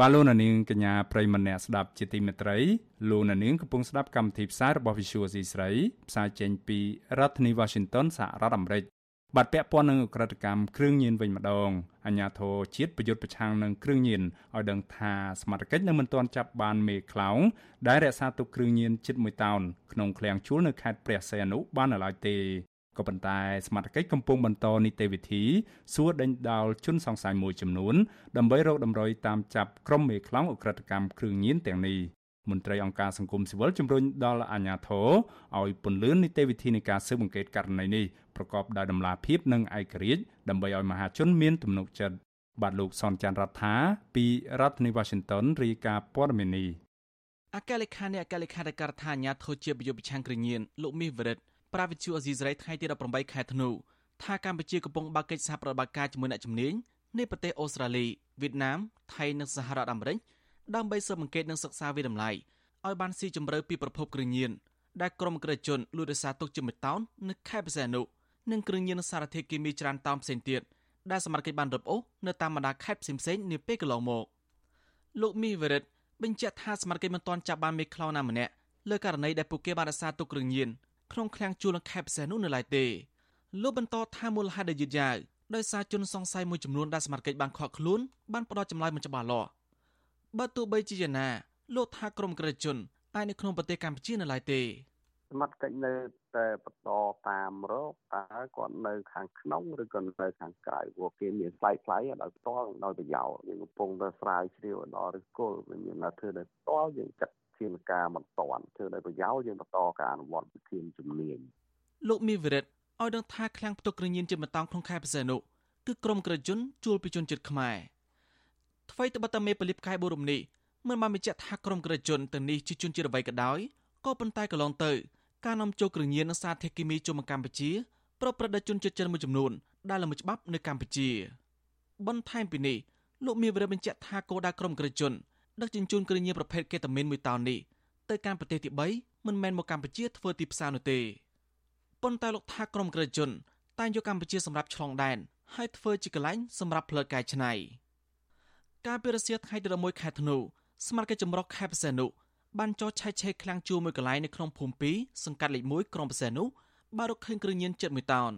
បាទលោកនាងកញ្ញាប្រិមម្នាក់ស្ដាប់ជាទីមេត្រីលោកនាងកំពុងស្ដាប់កម្មវិធីផ្សាយរបស់ Visual C ស្រីផ្សាយចេញពីរដ្ឋធានី Washington សហរដ្ឋអាមេរិកបាទពាក់ព័ន្ធនឹងអក្រិតកម្មគ្រឿងញៀនវិញម្ដងអាជ្ញាធរជាតិប្រយុទ្ធប្រឆាំងនឹងគ្រឿងញៀនឲ្យដឹងថាសមត្ថកិច្ចនៅមិនទាន់ចាប់បានមេខ្លោងដែលរក្សាទុកគ្រឿងញៀនជិត1តោនក្នុងឃ្លាំងជួលនៅខេត្តព្រះសីហនុបាននៅឡើយទេ ក៏ប៉ុន្តែសមត្ថកិច្ចកំពុងបន្តនីតិវិធីសួរដេញដោលជនសង្ស័យមួយចំនួនដើម្បីរកដំណុយតាមចាប់ក្រុមមេខ្លោងអក្រិតកម្មគ្រឿងញៀនទាំងនេះមន្ត្រីអង្គការសង្គមស៊ីវិលជំរុញដល់អាជ្ញាធរឲ្យពន្លឿននីតិវិធីនៃការស៊ើបអង្កេតករណីនេះប្រកបដោយតម្លាភាពនិងឯករាជ្យដើម្បីឲ្យមហាជនមានទំនុកចិត្តបាទលោកសនច័ន្ទរដ្ឋាពីរដ្ឋធានី Washington រាយការណ៍ព័ត៌មាននេះអគ្គលេខានៃអគ្គលេខាធិការដ្ឋានអាជ្ញាធរជាប្រយុទ្ធប្រឆាំងគ្រឿងញៀនលោកមាសវរិទ្ធ ប្រាវិទ្យូអេស៊ីសរ៉ៃថ្ងៃទី18ខែធ្នូថាកម្ពុជាកំពុងបើកកិច្ចសហប្រតិបត្តិការជាមួយអ្នកជំនាញនៃប្រទេសអូស្ត្រាលីវៀតណាមថៃនិងសហរដ្ឋអាមេរិកដើម្បីស៊ើបអង្កេតនិងសិក្សាវិតម្លៃឲ្យបានស៊ីជម្រៅពីប្រភពគ្រឿងញៀនដែលក្រុមក្រិតជនលួចរសារទុកជាមួយតោននៅខេត្តបរសែនុនិងគ្រឿងញៀនសារធាតុគីមីច្រើនតោនផ្សេងទៀតដែលសមត្ថកិច្ចបានរឹបអូសនៅតាមបណ្ដាខេត្តផ្សេងៗនាពេលកន្លងមកលោកមីវរិតបញ្ជាក់ថាសមត្ថកិច្ចមិនទាន់ចាប់បានមេខ្លោងណាម្នាក់លើករណីដែលពួកគេបានរសារទុកគ្រឿងញៀន ក្នុងឃ្លាំងជួលនៅខេត្តផ្សេងនោះនៅឡើយទេលោកបន្តថាមូលហេតុដែលយឺតយ៉ាវដោយសារជនសង្ស័យមួយចំនួនដែលសមត្ថកិច្ចបានខកខ្លួនបានផ្ដោតចម្លើយមិនច្បាស់លាស់បើទោះបីជាយ៉ាងណាលោកថាក្រុមក្រិតជនអាចនៅក្នុងប្រទេសកម្ពុជានៅឡើយទេសមត្ថកិច្ចនៅតែបន្តតាមរកតើគាត់នៅខាងក្នុងឬក៏នៅខាងក្រៅព្រោះគេមានផ្លៃផ្លៃដោយផ្ទាល់ដោយប្រយោលយើងកំពុងតែស្រាវជ្រាវដល់ឫសគល់វាមានធ្វើដោយផ្ទាល់យើងចាត់ ធានការមិនតាន់ធ្វើដោយប្រយោលយើងបន្តការអនុវត្តវិធានជំនាញលោកមីវិរិតឲ្យដឹងថាឃ្លាំងផ្ទុកគ្រឿងញៀនជាបន្តក្នុងខេត្តបរសេនុគឺក្រុមក្រជនជួលពីជនជាតិខ្មែរថ្មីត្បិតតែមេប៉ូលីសខេត្តបូរំនេះមិនបានបញ្ជាក់ថាក្រុមក្រជនទាំងនេះជាជនជាតិអ្វីក៏ដោយក៏ប៉ុន្តែកន្លងទៅការនាំចូលគ្រឿងញៀននិងសារធាតុគីមីចូលមកកម្ពុជាប្រព្រឹត្តដោយជនជាតិចិនមួយចំនួនដែលល្មើសច្បាប់នៅកម្ពុជាបន្ថែមពីនេះលោកមានវិរិយបញ្ជាក់ថាគោលដៅក្រុមក្រជន ដឹកជញ្ជូនគ្រឿងញៀនប្រភេទកេតាមីនមួយតោននេះទៅកាន់ប្រទេសទី3មិនមែនមកកម្ពុជាធ្វើទីផ្សារនោះទេប៉ុន្តែលោកថាក្រុមក្រជនតែងយកកម្ពុជាសម្រាប់ឆ្លងដែនហើយធ្វើជាកន្លែងសម្រាប់ផ្លូវកាយឆ្នៃការពីរសៀលថ្ងៃទី11ខែធ្នូស្មារតីចម្រុះខេត្តបរសេនុបានចោទឆែកឆេរឃ្លាំងជួរមួយកន្លែងនៅក្នុងភូមិ2សង្កាត់លេខ1ក្រុងបរសេនុបានរកឃើញគ្រឿងញៀនជិត1តោន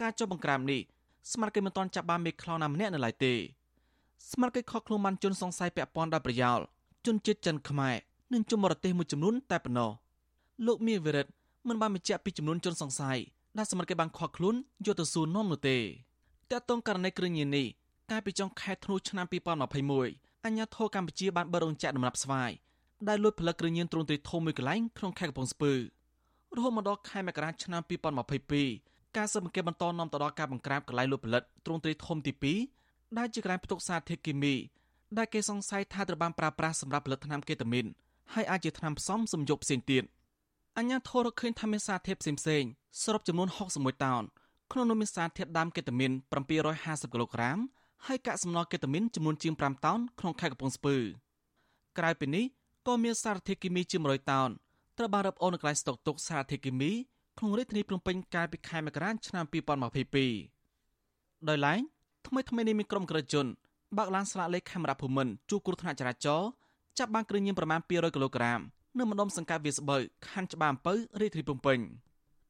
ការចុះបង្ក្រាបនេះស្មារតីមិនទាន់ចាប់បានមេខ្លោណាម្នាក់នៅឡើយទេ ស្មារតីខកខ្លួនបានជន់សង្ស័យពាក់ព័ន្ធដល់ប្រយោលជនជាតិចិនខ្មែរនិងជនបរទេសមួយចំនួនតែប៉ុណ្ណោះលោកមៀវិរិតមិនបានបញ្ជាក់ពីចំនួនជនសង្ស័យដែលសមត្ថកិច្ចបានខកខ្លួនយកទៅសួរនាំនោះទេតើតងករណីគ្រឿងញៀននេះកាលពីចុងខែធ្នូឆ្នាំ2021អាញាធរកម្ពុជាបានបិទរោងចក្រដំណាប់ស្វាយដែលលួចផលិតគ្រឿងញៀនទ្រង់ទ្រាយធំមួយកន្លែងក្នុងខេត្តកំពង់ស្ពឺរហូតមកដល់ខែមករាឆ្នាំ2022ការស៊ើបអង្កេតបន្តនាំទៅដល់ការបង្ក្រាបកន្លែងលួចផលិតទ្រង់ទ្រាយធំទី2 ដែលជាកន្លែងផ្ទុកសារធាតុគីមីដែលគេសង្ស័យថាត្រូវបានប្រើប្រាស់សម្រាប់ផលិតថ្នាំកេតាមីនហើយអាចជាថ្នាំផ្សំសំយោគផ្សេងទៀតអញ្ញាធររកឃើញថាមានសារធាតុផ្សេងផ្សេងសរុបចំនួន61តោនក្នុងនោះមានសារធាតុដើមកេតាមីន750គីឡូក្រាមហើយកាកសំណល់កេតាមីនចំនួនជាង5តោនក្នុងខេត្តកំពង់ស្ពឺក្រៅពីនេះក៏មានសារធាតុគីមីជាង100តោនត្រូវបានរឹបអូននៅកន្លែងស្តុកទុកសារធាតុគីមីក្នុងរាជធានីភ្នំពេញកាលពីខែមករាឆ្នាំ2022ដោយឡែក ថ្មីថ្មីនេះមានក្រុមក្រិតជនបើកឡានស្លាកលេខខេមរៈភូមិន្ទជួគ្រោះថ្នាក់ចរាចរណ៍ចាប់បានគ្រឿងញៀនប្រមាណ200គីឡូក្រាមនៅម្ដុំសង្កាត់វាស្បូវខណ្ឌច្បារអំពៅរាជធានីភ្នំពេញ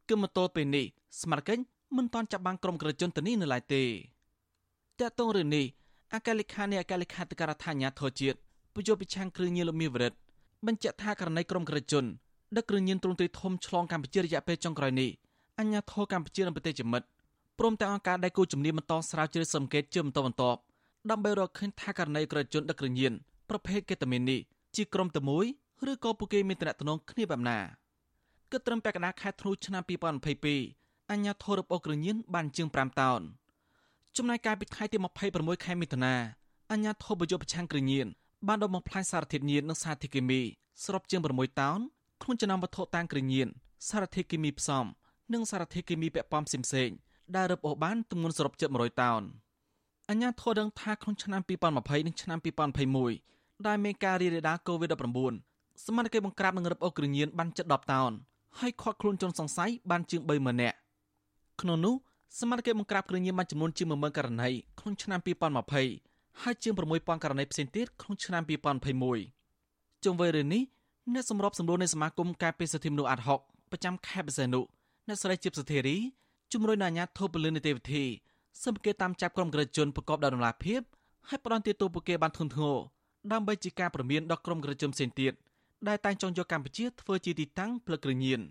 គឺមកទល់ពេលនេះស្មារតីមិនទាន់ចាប់បានក្រុមក្រិតជនទៅនេះនៅឡើយទេតកតងរឿងនេះអគ្គលេខានៃអគ្គលេខាធិការដ្ឋានអាជ្ញាធរជាតិពយុពិឆាំងគ្រឿងញៀនលោកមាសវរិទ្ធបញ្ជាក់ថាករណីក្រុមក្រិតជនដឹកគ្រឿងញៀនទ្រង់ទ្រាយធំឆ្លងកម្ពុជារយៈពេលចុងក្រោយនេះអាជ្ញាធរកម្ពុជានិងប្រទេសជាមិត្ត ព្រមទាំងអង្គការដៃគូជំនាញបន្តស្រាវជ្រាវសង្កេតជាបន្តបន្ទាប់ដើម្បីរកឃើញថាករណីក្រិតជនដឹកគ្រឿងញៀនប្រភេទកេតាមីននេះជាក្រុមតែមួយឬក៏ពួកគេមានតំណែងគ្នាបែបណាគិតត្រឹមពាក់កណ្ដាលខែធ្នូឆ្នាំ2022អញ្ញាធររឹបអូសគ្រឿងញៀនបានជាង5តោនចំណែកកាលពីថ្ងៃទី26ខែមិថុនាអញ្ញាធិបយុប្រឆាំងគ្រឿងញៀនបានដុតបំផ្លាញសារធាតុញៀននិងសារធាតុគីមីសរុបជាង6តោនក្នុងចំណោមវត្ថុតាំងគ្រឿងញៀនសារធាតុគីមីផ្សំនិងសារធាតុគីមីពាក់ព័ន្ធផ្សេងៗ ដែលរឹបអូសបានទម្ងន់សរុបជិត100តោនអញ្ញាធរដឹងថាក្នុងឆ្នាំ2020និងឆ្នាំ2021ដែលមានការរីករាលដាល COVID-19 សមាជិកបង្ក្រាបនិងរឹបអូសគ្រឿងញៀនបានជិត10តោនហើយខាត់ខ្លួនជនសង្ស័យបានជាង30000នាក់ក្នុងនោះសមាជិកបង្ក្រាបគ្រឿងញៀនបានចំនួនជាង10000ករណីក្នុងឆ្នាំ2020ហើយជាង6000ករណីផ្សេងទៀតក្នុងឆ្នាំ2021ជុំវិញរឿងនេះអ្នកសម្របសម្រួលនៃសមាគមការពារសិទ្ធិមនុស្សអាត់ហុកប្រចាំខេត្តបរសេនុអ្នកស្រីជីបសុធារី ជំរុញដល់អាជ្ញាធរពលិននីតិវិធីសម្ភារតាមចាប់ក្រុមក្រិតជនប្រកបដោយតម្លាភាពហើយផ្ដន់ទាទោសពួកគេបានធ្ងន់ធ្ងរដើម្បីជាការប្រមានដល់ក្រុមក្រិតជនផ្សេងទៀតដែលតែងចង់យកកម្ពុជាធ្វើជាទីតាំងផ្លឹកគ្រឿងញៀន។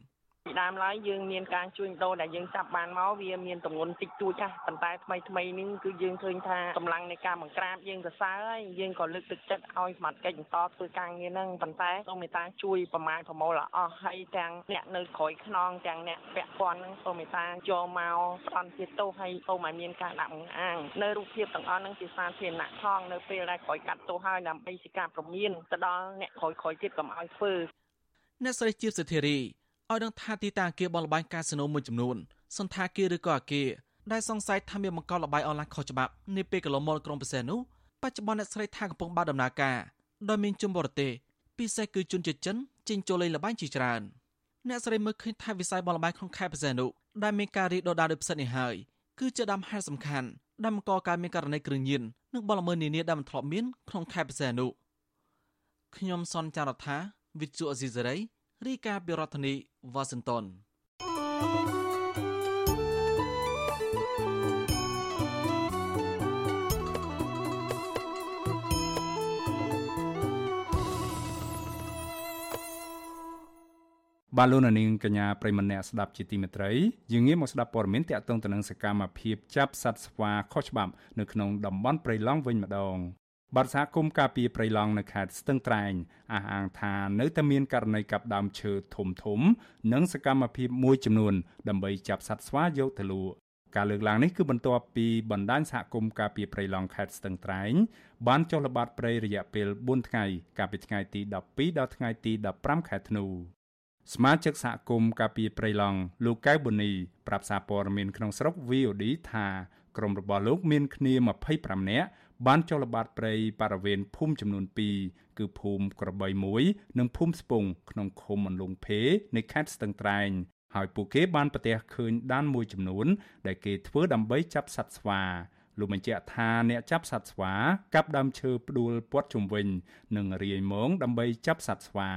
ពីដើមឡើយយើងមានការជួញដូរដែលយើងចាប់បានមកវាមានទម្ងន់តិចតួចចាស់ប៉ុន្តែថ្មីថ្មីនេះគឺយើងឃើញថាកម្លាំងនៃការបង្ក្រាបយើងសរសើរហើយយើងក៏លើកទឹកចិត្តឲ្យសមត្ថកិច្ចបន្តធ្វើការងារហ្នឹងប៉ុន្តែសូមមេត្តាជួយប្រមាណប្រមូលឲ្យអស់ហើយទាំងអ្នកនៅក្រោយខ្នងទាំងអ្នកពាក់ព័ន្ធហ្នឹងសូមមេត្តាយកមកផ្ដន់ជាទោសហើយសូមឲ្យមានការដាក់បង្អាងនៅរូបភាពទាំងអស់ហ្នឹងជាសាធារណៈផងនៅពេលដែលក្រោយកាត់ទោសហើយដើម្បីជាការប្រមានទៅដល់អ្នកក្រោយក្រោយទៀតកុំឲ្យធ្វើអ្នកស្រីជាសិទ្ធិរី ឲ្យដឹងថាទីតាំងអគារបនលបែងកាស៊ីណូមួយចំនួនសន្តាគារឬក៏អគារដែលសង្ស័យថាមានបង្កលលបាយអនឡាញខុសច្បាប់នាពេលកន្លងមកក្រុងប្រសេនោះបច្ចុប្បន្នអ្នកស្រីថាកំពុងបើកដំណើរការដោយមានជនបរទេសពិសេសគឺជនជាតិចិនចេញចូលលេងលបែងជាច្រើនអ្នកស្រីមើលឃើញថាវិស័យបនលបែងក្នុងខេត្តប្រសេនោះដែលមានការរីកដុះដាលដោយផ្សិតនេះហើយគឺជាដើមហេតុសំខាន់ដែលបង្កការមានករណីគ្រឿងញៀននិងបលល្មើសនានាដែលមិនធ្លាប់មានក្នុងខេត្តប្រសេនោះខ្ញុំសនចាររថាវិទ្យុអេស៊ីសេរី រាយការណ៍ពីរដ្ឋធានីវ៉ាស៊ីនតោនបាទលោកនាងកញ្ញាប្រិមម្នាក់ស្ដាប់ជាទីមេត្រីយើងងាកមកស្ដាប់ព័ត៌មានតាក់ទងទៅនឹងសកម្មភាពចាប់សត្វស្វាខុសច្បាប់នៅក្នុងតំបន់ព្រៃឡង់វិញម្ដង បាត់សហគមន៍ការពីប្រៃឡង់នៅខេត្តស្ទឹងត្រែងអះអាងថានៅតែមានករណីកាប់ដើមឈើធំធំ និងសកម្មភាពមួយចំនួនដើម្បីចាប់សត្វស្វាយកទៅលក់ការលើកឡើងនេះគឺបន្ទាប់ពីបណ្ដាញសហគមន៍ការពីប្រៃឡង់ខេត្តស្ទឹងត្រែងបានចុះល្បាតព្រៃរយៈពេល4ថ្ងៃកាលពីថ្ងៃទី12ដល់ថ្ងៃទី15ខែធ្នូសមាជិកសហគមន៍ការពីប្រៃឡង់លោកកៅបូនីប្រាប់សារព័ត៌មានក្នុងស្រុក VOD ថាក្រុមរបស់លោកមានគ្នា25នាក់ បានចុះល្បាតព្រៃបរិវេណភូមិចំនួន2គឺភូមិក្របី1និងភូមិស្ពងក្នុងឃុំអន្លង់ភេនៃខេត្តស្ទឹងត្រែងហើយពួកគេបានប្រទះឃើញដានមួយចំនួន ដែលគេធ្វើដើម្បីចាប់សត្វស្វាលោកបញ្ជាក់ថាអ្នកចាប់សត្វស្វាកាប់ដើមឈើផ្ដួលព័ទ្ធជុំវិញ និងរាយមងដើម្បីចាប់សត្វស្វា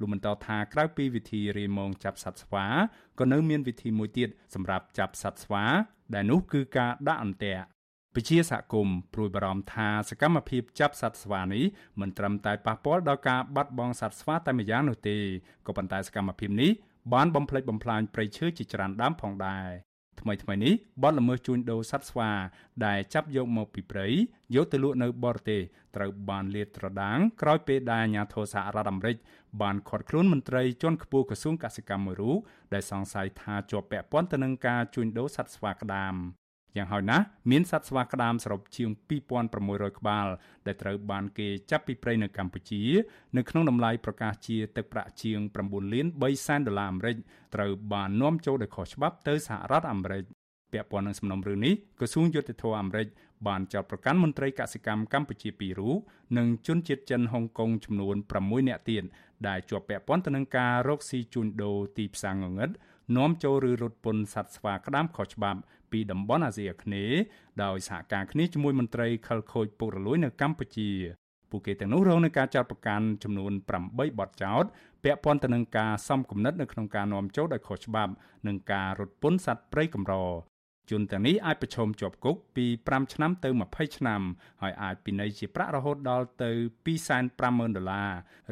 លោកបន្តថាក្រៅពីវិធីរាយមងចាប់សត្វស្វាក៏នៅមានវិធីមួយទៀតសម្រាប់ចាប់សត្វស្វាដែលនោះគឺការដាក់អន្ទាក់ ពជាសហគមន៍ព្រួយបារម្ភថាសកម្មភាពចាប់សត្វស្វានេះមិនត្រឹមតែប៉ះពាល់ដល់ការបាត់បង់សត្វស្វាតែម្យ៉ាងនោះទេក៏ប៉ុន្តែសកម្មភាពនេះបានបំផ្លិចបំផ្លាញព្រៃឈើជាច្រើនដើមផងដែរថ្មីថ្មីនេះបទល្មើសជួញដូរសត្វស្វាដែលចាប់យកមកពីព្រៃយកទៅលក់នៅបរទេសត្រូវបានលាតត្រដាងក្រោយពេលដែលអាជ្ញាធរសហរដ្ឋអាមេរិកបានឃាត់ខ្លួនមន្ត្រីជាន់ខ្ពស់ក្រសួងកសិកម្មមួយរូបដែលសង្ស័យថាជាប់ពាក់ព័ន្ធទៅនឹងការជួញដូរសត្វស្វាក្តាម យ៉ាងហោចណាស់មានសត្វស្វាក្តាមសរុបជាង2600ក្បាល ដែលត្រូវបានគេចាប់ពីព្រៃនៅកម្ពុជា នៅក្នុងតម្លៃប្រកាសជាទឹកប្រាក់ជាង9លាន3សែនដុល្លារអាមេរិកត្រូវបាននាំចូលដោយខុសច្បាប់ទៅសហរដ្ឋអាមេរិកពាក់ព័ន្ធនឹងសំណុំរឿងនេះក្រសួងយុតិធធអាមេរិកបានចោទប្រកាន់មន្ត្រីកសិកម្មកម្ពុជា2រូបនិងជនជាតិចិនហុងកុងចំនួន6នាក់ទៀតដែលជាប់ពាក់ព័ន្ធទៅនឹងការរកស៊ីជួញដូរទីផ្សារងងឹតនាំចូលឬរត់ពន្ធសត្វស្វាក្តាមខុសច្បាប់ ពីតំបន់អាស៊ីអាគ្នេយ៍ដោយសហការគ្នាជាមួយមន្ត្រីខិលខូចពុករលួយនៅកម្ពុជាពួកគេទាំងនោះរងនឹងការចោទប្រកាន់ចំនួន8បទចោទពាក់ព័ន្ធទៅនឹងការសំគំនិតនៅក្នុងការនាំចូលដោយខុសច្បាប់និងការរត់ពន្ធសត្វព្រៃកម្រជនទាំងនេះអាចប្រឈមជាប់គុកពី5ឆ្នាំទៅ20ឆ្នាំហើយអាចពិន័យជាប្រាក់រហូតដល់ទៅ250,000ដុល្លា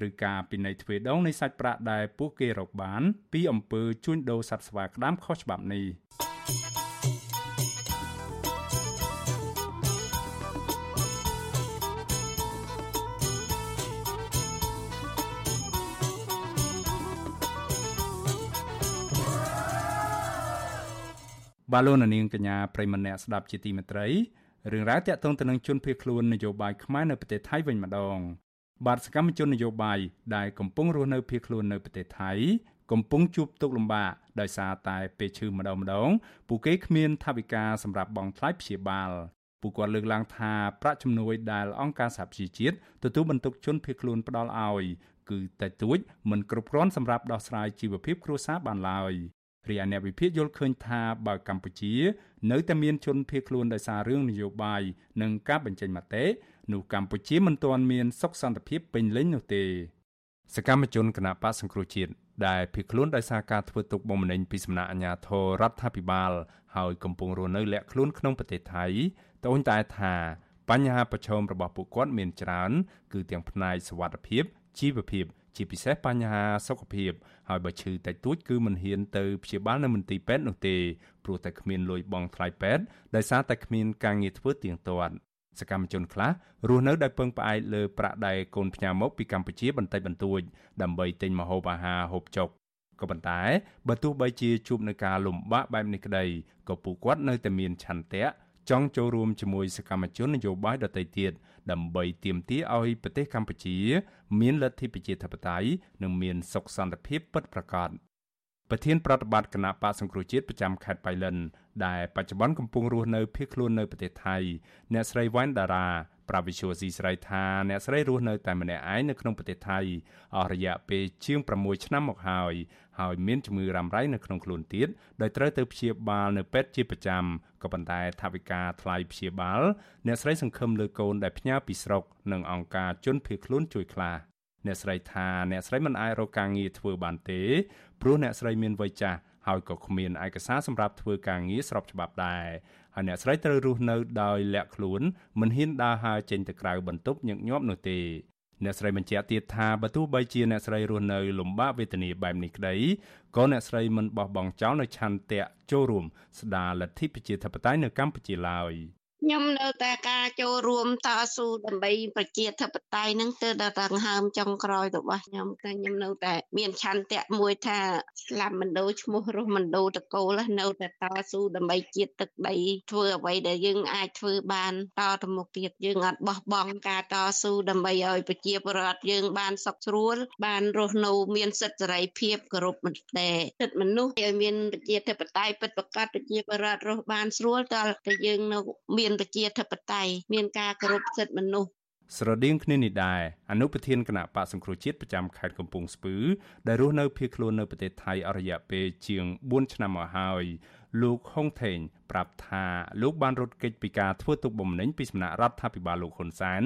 រឬការពិន័យទ្វេដងនៃសាច់ប្រាក់ដែលពួកគេរកបាន ពីអំពើជួញដូរសត្វស្វាក្តាមខុសច្បាប់នេះ បាទលោកនាងកញ្ញាប្រិមម្នាក់ស្ដាប់ជាទីមេត្រីរឿងរ៉ាវតាក់ទងទៅនឹងជនភៀសខ្លួននយោបាយខ្មែរនៅប្រទេសថៃវិញម្ដងបាទសកម្មជននយោបាយដែលកំពុងរស់នៅភៀសខ្លួននៅប្រទេសថៃកំពុងជួបទុក្ខលំបាកដោយសារតែពេលឈឺម្ដងម្ដងពួកគេគ្មានថវិកាសម្រាប់បង់ថ្លៃព្យាបាលពួកគាត់លើកឡើងថាប្រាក់ជំនួយដែលអង្គការសហប្រជាជាតិទទួលបន្ទុកជនភៀសខ្លួនផ្ដល់ឲ្យគឺតែទួចមិនគ្រប់គ្រាន់សម្រាប់ដោះស្រាយជីវភាពគ្រួសារបានឡើយ រីឯអ្នកវិភាគយល់ឃើញថាបើកម្ពុជា នៅតែមានជនភៀសខ្លួនដោយសាររឿងនយោបាយនិងការបញ្ចេញមតិនោះកម្ពុជាមិនទាន់មានសុខសន្តិភាពពេញលេញនោះទេសកម្មជនគណៈបកសង្គ្រោះជាតិដែលភៀសខ្លួនដោយសារការធ្វើទុកបុកម្នេញពីសំណាក់អាជ្ញាធររដ្ឋាភិបាលហើយកំពុងរស់នៅលាក់ខ្លួនក្នុងប្រទេសថៃត្អូញត្អែថាបញ្ហាប្រឈមរបស់ពួកគាត់មានច្រើន គឺទាំងផ្នែកសុវត្ថិភាពជីវភាព ជាពិសេសបញ្ហាសុខភាពហើយបើឈឺតិចតួចគឺមិនហ៊ានទៅព្យាបាលនៅមន្ទីរពេទ្យនោះទេព្រោះតែគ្មានលុយបង់ថ្លៃពេទ្យដោយសារតែគ្មានការងារធ្វើទៀងទាត់សកម្មជនខ្លះរស់នៅដោយពឹងផ្អែកលើប្រាក់ដែលកូនផ្ញើមកពីកម្ពុជាបន្តិចបន្តួចដើម្បីទិញម្ហូបអាហារហូបចុកក៏ប៉ុន្តែបើទោះបីជាជួបនឹងការលំបាកបែបនេះក្តីក៏ពួកគាត់នៅតែមានឆន្ទៈចង់ចូលរួមជាមួយសកម្មជននយោបាយដទៃទៀត ដើម្បីទាមទារឲ្យប្រទេសកម្ពុជា មានលទ្ធិប្រជាធិបតេយ្យនិងមានសុខសន្តិភាពពិតប្រាកដប្រធានប្រតិបត្តិគណៈបកសង្គ្រោះជាតិប្រចាំខេត្តបៃលិនដែលបច្ចុប្បន្នកំពុងរស់នៅភៀសខ្លួននៅប្រទេសថៃអ្នកស្រីវ៉ាន់ដារ៉ាប្រាវិឈូស៊ីស្រីថាអ្នកស្រីរស់នៅតែម្នាក់ឯងនៅក្នុងប្រទេសថៃអស់រយៈពេលជាង6ឆ្នាំមកហើយ ហើយមានជំងឺរ៉ាំរ៉ៃនៅក្នុងខ្លួនទៀតដោយត្រូវទៅព្យាបាលនៅពេទ្យជាប្រចាំក៏ប៉ុន្តែថវិកាថ្លៃព្យាបាលអ្នកស្រីសង្ឃឹមលើកូនដែលផ្ញើពីស្រុកនិងអង្គការជនភៀសខ្លួនជួយខ្លះអ្នកស្រីថាអ្នកស្រីមិនអាចរកការងារធ្វើបានទេព្រោះអ្នកស្រីមានវ័យចាស់ហើយក៏គ្មានឯកសារសម្រាប់ធ្វើការងារស្របច្បាប់ដែរហើយអ្នកស្រីត្រូវរស់នៅដោយលាក់ខ្លួនមិនហ៊ានដើរហើរចេញទៅក្រៅបន្ទប់ញឹកញាប់នោះទេ អ្នកស្រីបញ្ជាក់ទៀតថាបើទោះបីជាអ្នកស្រីរស់នៅលំបាកវេទនាបែបនេះក្តីក៏អ្នកស្រីមិនបោះបង់ចោលនៅឆន្ទៈចូលរួមស្ដារលទ្ធិប្រជាធិបតេយ្យនៅកម្ពុជាឡើយ។ ខ្ញុំនៅតែការចូលរួមតស៊ូដើម្បីប្រជាធិបតេយ្យនឹងទៅដល់ដង្ហើមចុងក្រោយរបស់ខ្ញុំតែខ្ញុំនៅតែមានឆន្ទៈមួយថាស្លាប់មិនដូរឈ្មោះរស់មិនដូរតកូលនៅតែតស៊ូដើម្បីជាតិទឹកដីធ្វើអ្វីដែលយើងអាចធ្វើបានតទៅមុខទៀតយើងអត់បោះបង់ការតស៊ូដើម្បីឲ្យប្រជាពលរដ្ឋយើងបានសុខស្រួលបានរស់នៅមានសិទ្ធិសេរីភាពគោរពមតិសិទ្ធិមនុស្សឲ្យមានប្រជាធិបតេយ្យពិតប្រាកដប្រជាពលរដ្ឋរស់បានស្រួលតើតែយើងនៅមានប្រជាធិបតេយ្យមានការគោរពសិទ្ធិមនុស្សស្រដៀងគ្នានេះដែរអនុប្រធានគណៈបកសង្គ្រោះជាតិប្រចាំខេត្តកំពង់ស្ពឺដែលរស់នៅភៀសខ្លួននៅប្រទេសថៃអស់រយៈពេលជាង4ឆ្នាំមកហើយលោកហុងថេងប្រាប់ថាលោកបានរត់គេចពីការធ្វើទុកបុកម្នេញពីសំណាក់រដ្ឋាភិបាលលោកហ៊ុនសែន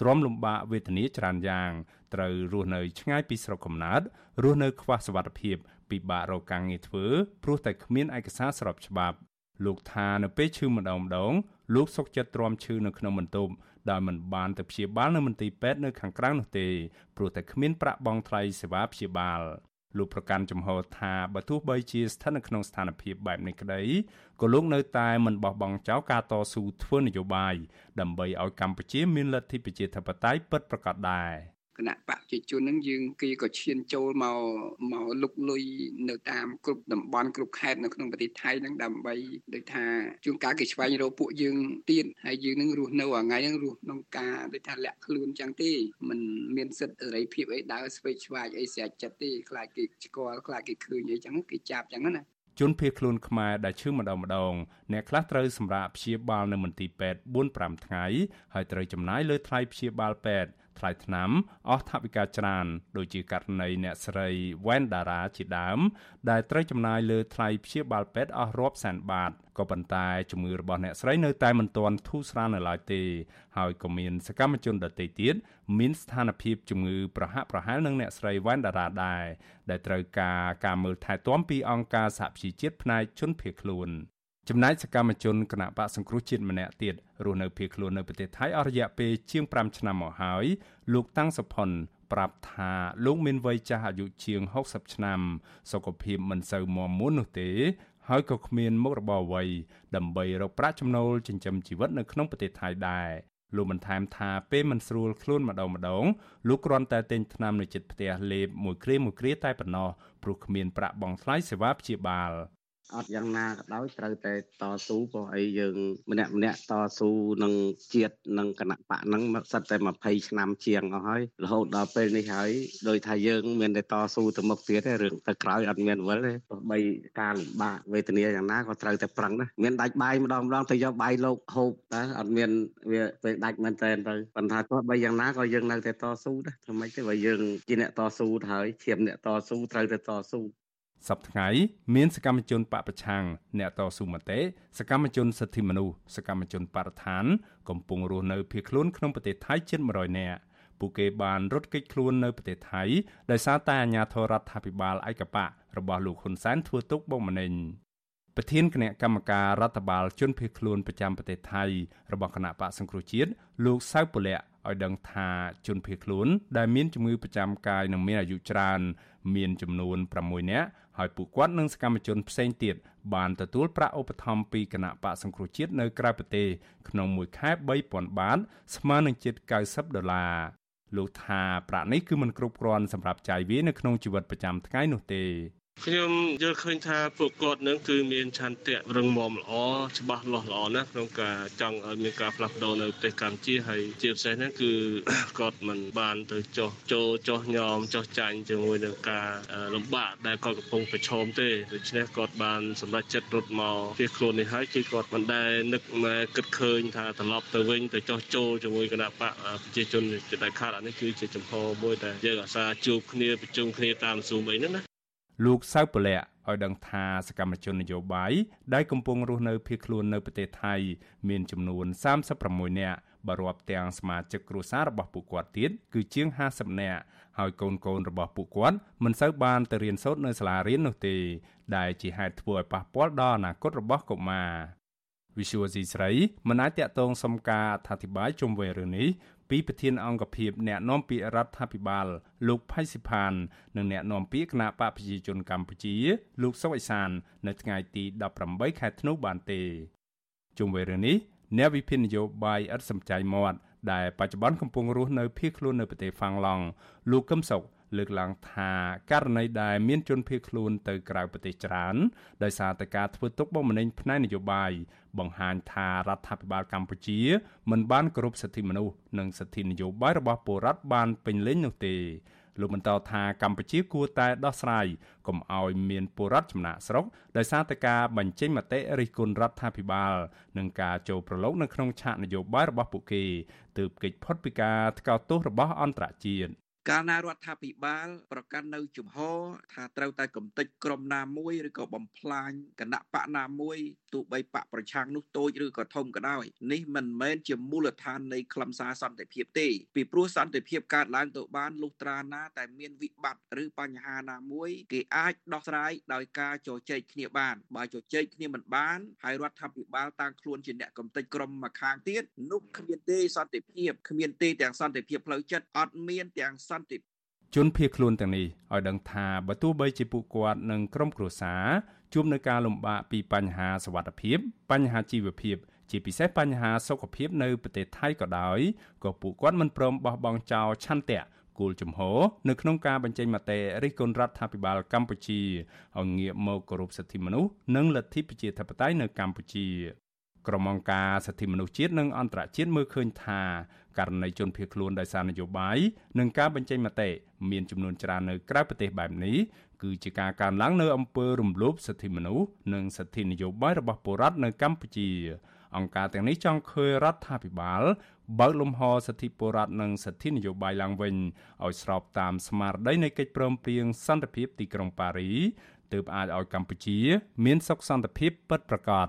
ទ្រាំលំបាកវេទនាច្រើនយ៉ាងត្រូវរស់នៅឆ្ងាយពីស្រុកកំណើតរស់នៅខ្វះសុវត្ថិភាពពិបាករកការងារធ្វើព្រោះតែគ្មានឯកសារស្របច្បាប់លោកថានៅពេលឈឺម្ដងម្ដង លោកសុកចិត្តទ្រាំឈឺនៅក្នុងបន្ទប់ដោយមិនបានទៅព្យាបាលនៅមន្ទីរពេទ្យនៅខាងក្រៅនោះទេព្រោះតែគ្មានប្រាក់បង់ថ្លៃសេវាព្យាបាលលោកប្រកាន់ចំហថាបើទោះបីជាស្ថិតនៅក្នុងស្ថានភាពបែបនេះក្តីក៏លោកនៅតែមិនបោះបង់ចោលការតស៊ូធ្វើនយោបាយដើម្បីឲ្យកម្ពុជាមានលទ្ធិប្រជាធិបតេយ្យពិតប្រាកដដែរ គណៈបកប្រជាជនហ្នឹងយើងគេក៏ឈានចូលមកមកលុកលុយនៅតាមគ្រប់តំបន់គ្រប់ខេត្តនៅក្នុងប្រទេសថៃហ្នឹងដើម្បីដូចថាជួនកាលគេស្វែងរកពួកយើងទៀតហើយយើងនឹងរស់នៅអាថ្ងៃហ្នឹងរស់ក្នុងការដូចថាលាក់ខ្លួនចឹងទេมันមានសិទ្ធិសេរីភាពអីដើរស្វែងស្វាយអីស្រេចចិត្តទេខ្លាចគេស្គាល់ខ្លាចគេឃើញអីចឹងគេចាប់ចឹងណាជនភៀសខ្លួនខ្មែរដែលឈឺម្ដងម្ដងអ្នកខ្លះត្រូវសម្រាប់ព្យាបាលនៅមន្ទីរពេទ្យ4-5ថ្ងៃហើយត្រូវចំណាយលើថ្លៃព្យាបាលពេទ្យ ថ្លៃថ្នាំអស់ថវិកាច្រើនដូចជាករណីអ្នកស្រីវ៉ែនដារ៉ាជាដើម ដែលត្រូវចំណាយលើថ្លៃព្យាបាលពេទ្យអស់រាប់សែនបាតក៏ប៉ុន្តែជំងឺរបស់អ្នកស្រីនៅតែមិនទាន់ធូរស្រាលនៅឡើយទេ ហើយក៏មានសកម្មជនដទៃទៀតមានស្ថានភាពជំងឺប្រហាក់ប្រហែលនឹងអ្នកស្រីវ៉ែនដារ៉ាដែរដែលត្រូវការការមើលថែទាំពីអង្គការសហប្រជាជាតិផ្នែកជនភៀសខ្លួន ចំណែកសកម្មជនគណៈបកសង្គ្រោះជាតិម្នាក់ទៀតរស់នៅភៀសខ្លួននៅប្រទេសថៃអស់រយៈពេលជាង5ឆ្នាំមកហើយលោកតាំងសុផុនប្រាប់ថាលោកមានវ័យចាស់អាយុជាង60ឆ្នាំសុខភាពមិនសូវមាំមួននោះទេហើយក៏គ្មានមុខរបរអ្វីដើម្បីរកប្រាក់ចំណូលចិញ្ចឹមជីវិតនៅក្នុងប្រទេសថៃដែរលោកបានថែមថាពេលមិនស្រួលខ្លួនម្ដងម្ដងលោកគ្រាន់តែទិញថ្នាំនៅជិតផ្ទះលេបមួយគ្រាមួយគ្រាតែប៉ុណ្ណោះព្រោះគ្មានប្រាក់បង់ថ្លៃសេវាព្យាបាល អត់យ៉ាងណាក៏ដោយត្រូវតែតស៊ូព្រោះអីយើង ម្នាក់ម្នាក់តស៊ូនឹងជាតិនឹងគណៈបកហ្នឹងសិតតែ20ឆ្នាំជាងអស់ហើយរហូតដល់ពេលនេះហើយដោយថាយើងមានតែតស៊ូទៅមុខទៀតទេរឿងទៅក្រោយអត់មានវិលទេទោះបីការលំបាកវេទនាយ៉ាងណាក៏ត្រូវតែប្រឹងដែរមានដាច់បាយម្ដងម្ដងទៅយកបាយលោកហូបតែអត់មានវាពេលដាច់មែនតើទៅប៉ុន្តែទោះបីយ៉ាងណាក៏យើងនៅតែតស៊ូដែរធ្វើម៉េចទេបើយើងជាអ្នកតស៊ូទៅហើយឈាមអ្នកតស៊ូត្រូវតែតស៊ូ សប្តាហ៍មានសកម្មជនបពប្រឆាំងអ្នកតស៊ូមតិសកម្មជនសិទ្ធិមនុស្សសកម្មជនបរិស្ថាន កំពុងរស់នៅភៀសខ្លួនក្នុងប្រទេសថៃជិត100នាក់ពួកគេបានរត់គេចខ្លួននៅប្រទេសថៃដោយសារតែអាជ្ញាធររដ្ឋាភិបាលឯកបៈរបស់លោកហ៊ុនសែនធ្វើទុកបុកម្នេញប្រធានគណៈកម្មការរដ្ឋបាលជនភៀសខ្លួនប្រចាំប្រទេសថៃរបស់គណៈបកសង្គ្រោះជាតិលោកសៅពលៈឲ្យដឹងថាជនភៀសខ្លួនដែលមានជំងឺប្រចាំកាយនិងមានអាយុច្រើន មានចំនួន6នាក់ ហើយពួកគាត់និងសកម្មជនផ្សេងទៀតបានទទួលប្រាក់ឧបត្ថម្ភពីគណៈបកសង្គ្រោះជាតិនៅក្រៅប្រទេសក្នុងមួយខែ3000បាតស្មើនឹងជិត90ដុល្លារលោកថាប្រាក់នេះគឺមិនគ្រប់គ្រាន់សម្រាប់ចាយវាយនៅក្នុងជីវិតប្រចាំថ្ងៃនោះទេ ខ្ញុំយល់ឃើញថាពួកគាត់នឹងគឺមានឆន្ទៈរឹងមាំល្អច្បាស់លាស់ល្អណាស់ក្នុងការចង់ឲ្យមានការផ្លាស់ប្ដូរនៅប្រទេសកម្ពុជាហើយជាពិសេសហ្នឹងគឺគាត់មិនបានទៅចោះចូលចោះញោមចោះចាញ់ជាមួយនឹងការលំបាកដែលគាត់កំពុងប្រឈមទេដូច្នេះគាត់បានសម្រេចចិត្តរត់មកពីខ្លួននេះហើយគឺគាត់មិនដែលនឹកមកគិតឃើញថាត្រឡប់ទៅវិញទៅចោះចូលជាមួយគណៈបកប្រជាជនដែលខាត់អានេះគឺជាចំហមួយដែលយើងអាសាជួបគ្នាប្រជុំគ្នាតាម Zoom អីហ្នឹងណា លោកសៅពលៈឲ្យដឹងថាសកម្មជននយោបាយដែលកំពុងរស់នៅភៀសខ្លួននៅប្រទេសថៃ មានចំនួន36នាក់បើរាប់ទាំងសមាជិកគ្រួសាររបស់ពួកគាត់ទៀតគឺជាង50នាក់ហើយកូនកូនរបស់ពួកគាត់មិនសូវបានទៅរៀនសូត្រនៅសាលារៀននោះទេ ដែលជាហេតុធ្វើឲ្យប៉ះពាល់ដល់អនាគតរបស់កុមារវិសុវស៊ីស្រីមិនអាចតាក់ទងសុំការអធិប្បាយជុំវិញរឿងនេះ ពីប្រធានអង្គភិបអ្នកនាំពាក្យរដ្ឋាភិបាល លោកផៃសិផាន និងអ្នកនាំពាក្យគណៈបកប្រជាជនកម្ពុជា លោកសុកអេសាន នៅថ្ងៃទី18ខែធ្នូបានទេជុំវិញរឿងនេះអ្នកវិភាគនយោបាយឥតសំចៃមាត់ដែលបច្ចុប្បន្នកំពុងរស់នៅភៀសខ្លួននៅប្រទេសហ្វាំងឡង់លោកកឹមសុខ លើកឡើងថាករណីដែលមានជនភៀសខ្លួនទៅក្រៅប្រទេសច្រើនដោយសារតែការធ្វើទុកបុកម្នេញផ្នែកនយោបាយបង្ហាញថារដ្ឋាភិបាលកម្ពុជាមិនបានគោរពសិទ្ធិមនុស្សនិងសិទ្ធិនយោបាយរបស់ពលរដ្ឋបានពេញលេញនោះទេលោកបន្តថាកម្ពុជាគួរតែដោះស្រាយកុំឲ្យមានពលរដ្ឋចំណាក់ស្រុកដោយសារតែការបញ្ចេញមតិរិះគន់រដ្ឋាភិបាលនិងការចូលប្រឡូកនៅក្នុងឆាកនយោបាយរបស់ពួកគេទើបគេចផុតពីការថ្កោលទោសរបស់អន្តរជាតិ កាលណារដ្ឋាភិបាល ប្រកាន់នៅជំហរថាត្រូវតែកំទេចក្រុមណាមួយឬក៏បំផ្លាញគណៈបកណាមួយទោះបីបកប្រឆាំងនោះតូចឬក៏ធំក៏ដោយនេះមិនមែនជាមូលដ្ឋាននៃខ្លឹមសារសន្តិភាពទេពីព្រោះសន្តិភាពកើតឡើងទៅបានលុះត្រាណាតែមានវិបត្តិឬបញ្ហាណាមួយគេអាចដោះស្រាយដោយការជជែកគ្នាបានបើជជែកគ្នាមិនបានហើយរដ្ឋាភិបាលតាំងខ្លួនជាអ្នកកំទេចក្រុមមកខាងទៀតនោះគ្មានទេសន្តិភាពគ្មានទេទាំងសន្តិភាពផ្លូវចិត្តអត់មានទាំងសន្តិជនភៀសខ្លួនទាំងនេះឲ្យដឹងថាបើទោះបីជាពួកគាត់និងក្រុមគ្រួសារជួបនឹងការលំបាកពីបញ្ហាសវត្ថភាព បញ្ហាជីវភាព ជាពិសេសបញ្ហាសុខភាពនៅប្រទេសថៃក៏ដោយក៏ពួកគាត់មិនព្រមបោះបង់ចោលឆន្ទៈគោលជំហរនៅក្នុងការបញ្ចេញមតិរិះគន់រដ្ឋាភិបាលកម្ពុជាឲ្យងាកមកគោរពសិទ្ធិមនុស្សនិងលទ្ធិប្រជាធិបតេយ្យនៅកម្ពុជា ក្រុមអង្គការសិទ្ធិមនុស្សជាតិនិងអន្តរជាតិមើលឃើញថាករណីជនភៀសខ្លួនដោយសារនយោបាយនិងការបញ្ចេញមតិមានចំនួនច្រើននៅក្រៅប្រទេសបែបនេះគឺជាការកើនឡើងនៅអំពើរំលោភសិទ្ធិមនុស្សនិងសិទ្ធិនយោបាយរបស់ពលរដ្ឋនៅកម្ពុជា អង្គការទាំងនេះចង់ឃើញរដ្ឋាភិបាលបើកលំហសិទ្ធិពលរដ្ឋនិងសិទ្ធិនយោបាយឡើងវិញឲ្យស្របតាមស្មារតីនៃកិច្ចព្រមព្រៀងសន្តិភាពទីក្រុងប៉ារីទើបអាចឲ្យកម្ពុជា មានសុខសន្តិភាពពិតប្រាកដ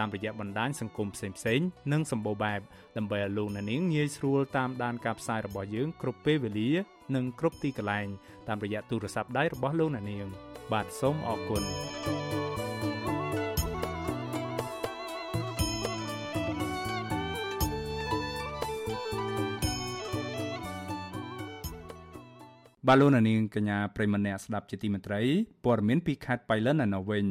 តាមរយៈបណ្ដាញសង្គមផ្សេងៗនិងសម្បូរបែបដើម្បីឲ្យលោកអ្នកនាងងាយស្រួលតាមដានការផ្សាយរបស់យើងគ្រប់ពេលវេលានិងគ្រប់ទីកន្លែងតាមរយៈទូរស័ព្ទដៃរបស់លោកអ្នកនាង បាទសូមអរគុណ បាឡូណានីងកញ្ញាប្រិមម្នាក់ស្ដាប់ជាទីមេត្រីព័ត៌មានពីខេត្តបៃលិននៅវិញ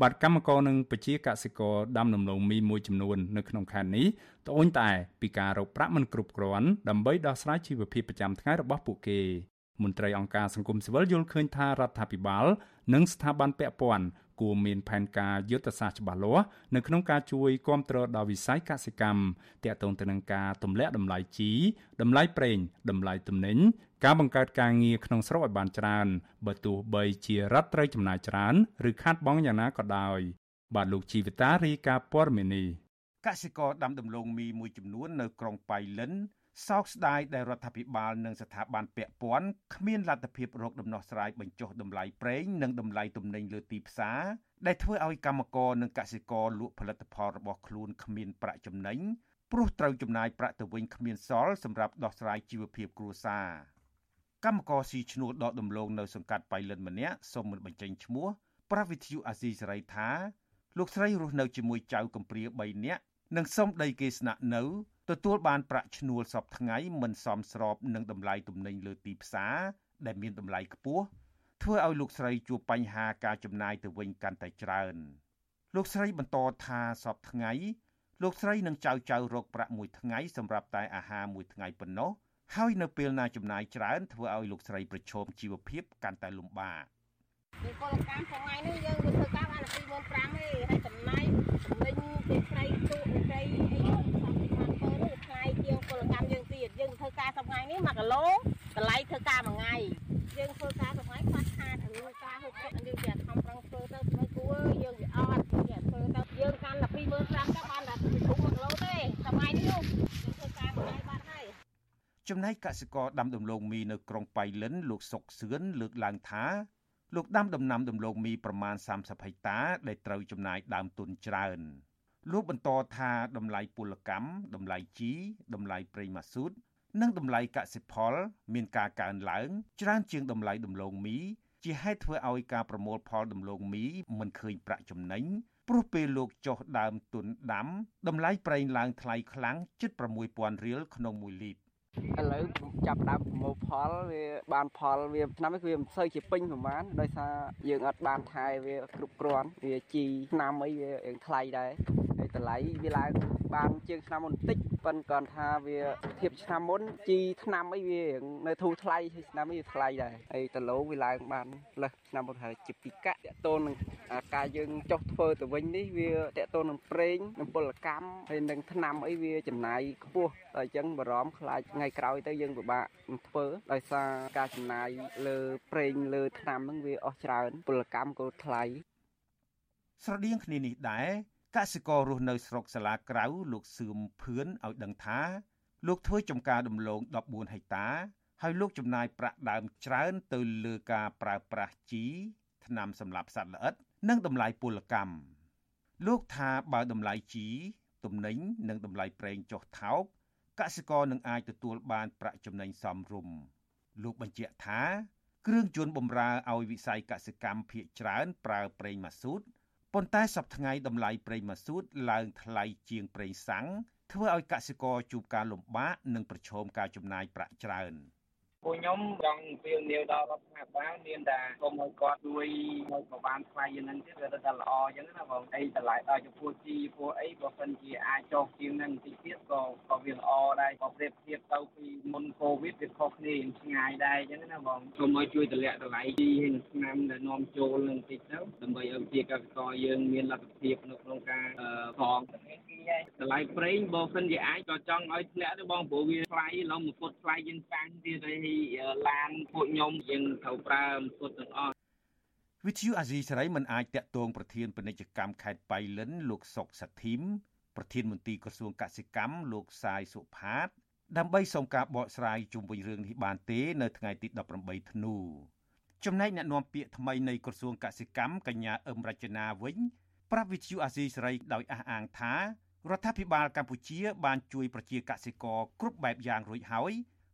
បាទកម្មករនិងប្រជាកសិករដាំដំឡូងមីមួយចំនួននៅក្នុងខេត្តនេះត្អូញត្អែពីការរកប្រាក់មិនគ្រប់គ្រាន់ដើម្បីដោះស្រាយជីវភាពប្រចាំថ្ងៃរបស់ពួកគេមន្ត្រីអង្គការសង្គមស៊ីវិលយល់ឃើញថារដ្ឋាភិបាល និងស្ថាប័នពាក់ព័ន្ធគួរមានផែនការយុទ្ធសាស្ត្រច្បាស់លាស់នៅក្នុងការជួយគ្រប់គ្រងដល់វិស័យកសិកម្មទាក់ទងទៅនឹងការទម្លាក់តម្លៃជីតម្លៃប្រេងតម្លៃទំនិញ ការបង្កើតការងារក្នុងស្រុកឲ្យបានច្រើនបើទោះបីជារដ្ឋត្រូវចំណាយច្រើនឬខាតបង់យ៉ាងណាក៏ដោយបាទលោកជីវិតារីកាព័រមេនីកសិករដាំដំឡូងមីមួយចំនួននៅក្រុងប៉ៃលិនសោកស្ដាយដែលរដ្ឋាភិបាលនិងស្ថាប័នពាក់ព័ន្ធគ្មានលទ្ធភាពរកដំណោះស្រាយបញ្ចុះតម្លៃប្រេងនិងតម្លៃទំនិញលើទីផ្សារដែលធ្វើឲ្យកម្មករនិងកសិករលក់ផលិតផលរបស់ខ្លួនគ្មានប្រាក់ចំណេញព្រោះត្រូវចំណាយប្រាក់ទៅវិញគ្មានសល់សម្រាប់ដោះស្រាយជីវភាពគ្រួសារ កម្មករស៊ីឈ្នួលដកដំឡូងនៅសង្កាត់បៃលិនម្នាក់សូមមិនបញ្ចេញឈ្មោះប្រវិទ្យុអាស៊ីសេរីថាលោកស្រីរស់នៅជាមួយចៅកំព្រា3នាក់និងសូមដីគេស្នាក់នៅទទួលបានប្រាក់ឈ្នួលសពថ្ងៃមិនសមស្របនឹងតម្លៃទំនិញលើទីផ្សារដែលមានតម្លៃខ្ពស់ធ្វើឲ្យលោកស្រីជួបបញ្ហាការចំណាយទៅវិញកាន់តែច្រើនលោកស្រីបន្តថាសពថ្ងៃលោកស្រីនិងចៅចៅរកប្រាក់មួយថ្ងៃសម្រាប់តែអាហារមួយថ្ងៃប៉ុណ្ណោះ ហើយនៅពេលណាចំណាយច្រើនធ្វើឲ្យលោកស្រីប្រឈមជីវភាពកាន់តែលំបាកពីពលកម្មថ្ងៃនេះយើងទៅធ្វើការបាន2500ទេហើយចំណាយចំណេញពីត្រីទូកត្រីអីការសប្ងៃនេះ1គីឡូតម្លៃធ្វើការមួយថ្ងៃយើងធ្វើការសប្ងៃខ្វះខាតរឿងការហូបចុកយើងជាខំប្រឹងធ្វើទៅធ្វើគួរយើងវាអត់យើងធ្វើទៅយើងកាន់តែ25000ទៅបានតែធុង1គីឡូទេសប្ងៃនេះយើងធ្វើការមួយថ្ងៃបាត់ហើយ ចំណែកកសិករដាំដំឡូងមីនៅក្រុងប៉ៃលិនលោកសុកសឿនលើកឡើងថាលោកដាំដំណាំដំឡូងមីប្រមាណ30ហិកតា ដែលត្រូវចំណាយដើមទុនច្រើនលោកបន្តថាតម្លៃពលកម្មតម្លៃជីតម្លៃប្រេងម៉ាស៊ូតនិងតម្លៃកសិផល មានការកើនឡើង ច្រើនជាងតម្លៃដំឡូងមី ជាហេតុធ្វើឲ្យការប្រមូលផលដំឡូងមីមិនឃើញប្រាក់ចំណេញព្រោះពេលលោកចុះដើមទុនដាំតម្លៃប្រេងឡើងថ្លៃខ្លាំងជិត6000រៀលក្នុង1លីត្រ ឥឡូវចាប់ដើមប្រមូលផលវាបានផលវាឆ្នាំនេះវាមិនសូវជាពេញប្រហែលដោយសារយើងអត់បានថែវាគ្រប់គ្រាន់វាជីឆ្នាំអីវារៀងថ្លៃដែរហើយតម្លៃវាឡើងបានជាងឆ្នាំមុនបន្តិចប៉ុន្តែគាត់ថាវាធៀបឆ្នាំមុនជីឆ្នាំអីវានៅធូរថ្លៃហើយឆ្នាំនេះវាថ្លៃដែរហើយដឡូវាឡើងបានលើសឆ្នាំមុនហើយជាពីកាក់តតូននឹងការយើងចុះធ្វើទៅវិញនេះវាតតូននឹងប្រេងនឹងពលកម្មហើយនឹងឆ្នាំអីវាចំណាយខ្ពស់តែអញ្ចឹងបារម្ភខ្លាចថ្ងៃក្រោយទៅយើងពិបាកធ្វើដោយសារការចំណាយលើប្រេងលើឆ្នាំហ្នឹងវាអស់ច្រើនពលកម្មក៏ថ្លៃស្រដៀងគ្នានេះដែរ កសិកររស់នៅស្រុកសាឡាក្រៅលោកសឿមភឿនឲ្យដឹងថា លោកធ្វើចំការដំឡូង14ហិកតា ហើយលោកចំណាយប្រាក់ដើមច្រើន ទៅលើការប្រើប្រាស់ជីថ្នាំសម្លាប់សត្វល្អិត និងតម្លៃពលកម្មលោកថាបើតម្លៃជីទំនិញនិងតម្លៃប្រេងចុះថោកកសិករនឹងអាចទទួលបានប្រាក់ចំណេញសមរម្យលោកបញ្ជាក់ថា គ្រឿងជន់បំរើឲ្យវិស័យកសិកម្មភ ieck ច្រើនប្រើប្រេងម៉ាស៊ូត ប៉ុន្តែសប្តាហ៍តម្លៃប្រេងម៉ាស៊ូតឡើងថ្លៃជាងប្រេងសាំងធ្វើឲ្យកសិករជួបការលំបាកនិងប្រឈមការចំណាយប្រាក់ច្រើន។ ពួកខ្ញុំចង់ពៀវនាវដល់រដ្ឋាភិបាលមានតែគុំឲ្យគាត់ជួយឲ្យក៏បានថ្លៃយ៉ាងហ្នឹងទៀតវាទៅល្អអញ្ចឹងណាបងអីតម្លៃដល់ចំពោះជីពួកអីបើមិនជាអាចចុះជាងហ្នឹងបន្តិចទៀតក៏ក៏វាល្អដែរក៏ប្រៀបធៀបទៅពីមុនកូវីដវាខុសគ្នាឆ្ងាយដែរអញ្ចឹងណាបងគុំឲ្យជួយតម្លាក់តម្លៃជីហើយនឹងឆ្នាំដែលនាំចូលនឹងបន្តិចទៅដើម្បីឲ្យជាកសិករយើងមានលទ្ធភាពនៅក្នុងការផងតម្លៃប្រេងបើមិនជាអាចក៏ចង់ឲ្យធ្លាក់ទៅបងព្រោះវាថ្លៃឡងមួយពុតថ្លៃជាងសាំងទៀតហើយឡានពួកខ្ញុំយើងត្រូវប្រើមួយពុតទាំងអស់វិទ្យុអាស៊ីសេរីមិនអាចតាក់ទងប្រធានពាណិជ្ជកម្មខេត្តបៃលិន លោកសុកសាធិមប្រធានមន្ត្រីក្រសួងកសិកម្មលោកសាយសុផាត ដើម្បីសូមការបកស្រាយជុំវិញរឿងនេះបានទេ នៅថ្ងៃទី18ធ្នូចំណែកអ្នកនាំពាក្យថ្មីនៃក្រសួងកសិកម្មកញ្ញាអឹមរចនាវិញប្រាប់វិទ្យុអាស៊ីសេរីដោយអះអាងថារដ្ឋាភិបាលកម្ពុជាបានជួយប្រជាកសិករគ្រប់បែបយ៉ាងរួចហើយ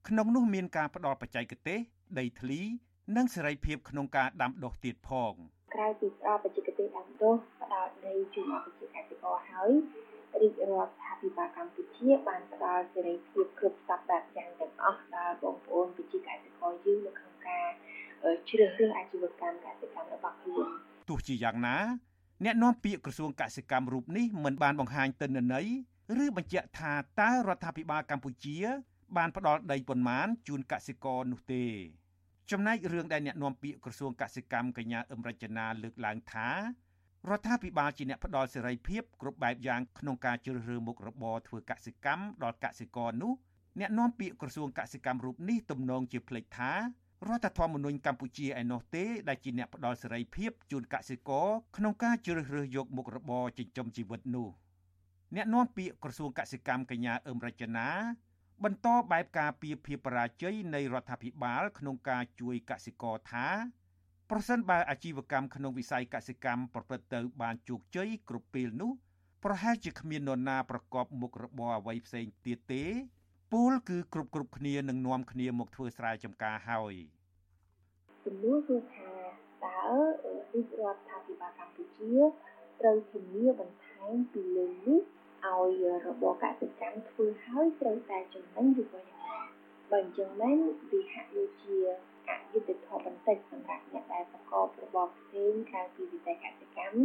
ក្នុងនោះមានការផ្ដល់បច្ចេកទេសដីធ្លី និងសេរីភាពក្នុងការដាំដុះទៀតផងក្រៅពីផ្ដល់បច្ចេកទេសដាំដុះផ្ដល់ដីជូនអបជាកសិករហើយរាជរដ្ឋាភិបាលកម្ពុជាបានផ្ដល់សេរីភាពគ្រប់សពបែបយ៉ាងទាំងអស់ដល់បងប្អូនប្រជាកសិករយើងនៅក្នុងការជ្រើសរើសអាជីវកម្មកសិកម្មរបស់ខ្លួនទោះជាយ៉ាងណាអ្នកនាំពាក្យក្រសួងកសិកម្មរូបនេះមិនបានបង្ហាញទិន្នន័យឬបញ្ជាក់ថាតើរដ្ឋាភិបាលកម្ពុជា បានផ្ដល់ដីប៉ុន្មានជូនកសិករនោះទេចំណែករឿងដែលអ្នកនាំពាក្យក្រសួងកសិកម្មកញ្ញាអឹមរចនាលើកឡើងថារដ្ឋាភិបាលជាអ្នកផ្ដល់សេរីភាពគ្រប់បែបយ៉ាងក្នុងការជ្រើសរើសមុខរបរធ្វើកសិកម្មដល់កសិករនោះអ្នកនាំពាក្យក្រសួងកសិកម្មរូបនេះទំនងជាភ្លេចថារដ្ឋធម្មនុញ្ញកម្ពុជាឯណោះទេដែលជាអ្នកផ្ដល់សេរីភាពជូនកសិករក្នុងការជ្រើសរើសយកមុខរបរចិញ្ចឹមជីវិតនោះអ្នកនាំពាក្យក្រសួងកសិកម្មកញ្ញាអឹមរចនា បន្តបែបការពីភាពបរាជ័យនៃរដ្ឋាភិបាល ក្នុងការជួយកសិករថាប្រសិនបើអាជីវកម្មក្នុងវិស័យកសិកម្មប្រព្រឹត្តទៅបានជោគជ័យគ្រប់ពេលនោះប្រហែលជាគ្មាននរណាប្រកបមុខរបរអ្វីផ្សេងទៀតទេពូលគឺគ្រប់គ្រប់គ្នានឹងនាំគ្នាមកធ្វើស្រែចម្ការហើយជំនួសគឺថាតើរាជរដ្ឋាភិបាលកម្ពុជាត្រូវធានាបន្ថែមពីលើនេះ ឲ្យរបបកសិកម្មធ្វើហើយត្រូវតែចំណេញឬក៏យ៉ាងណាបើអញ្ចឹងមែនវាហាក់ដូចជាអយុត្តិធម៌បន្តិចសម្រាប់អ្នកដែលប្រកបរបរផ្សេងក្រៅពីវិស័យកសិកម្ម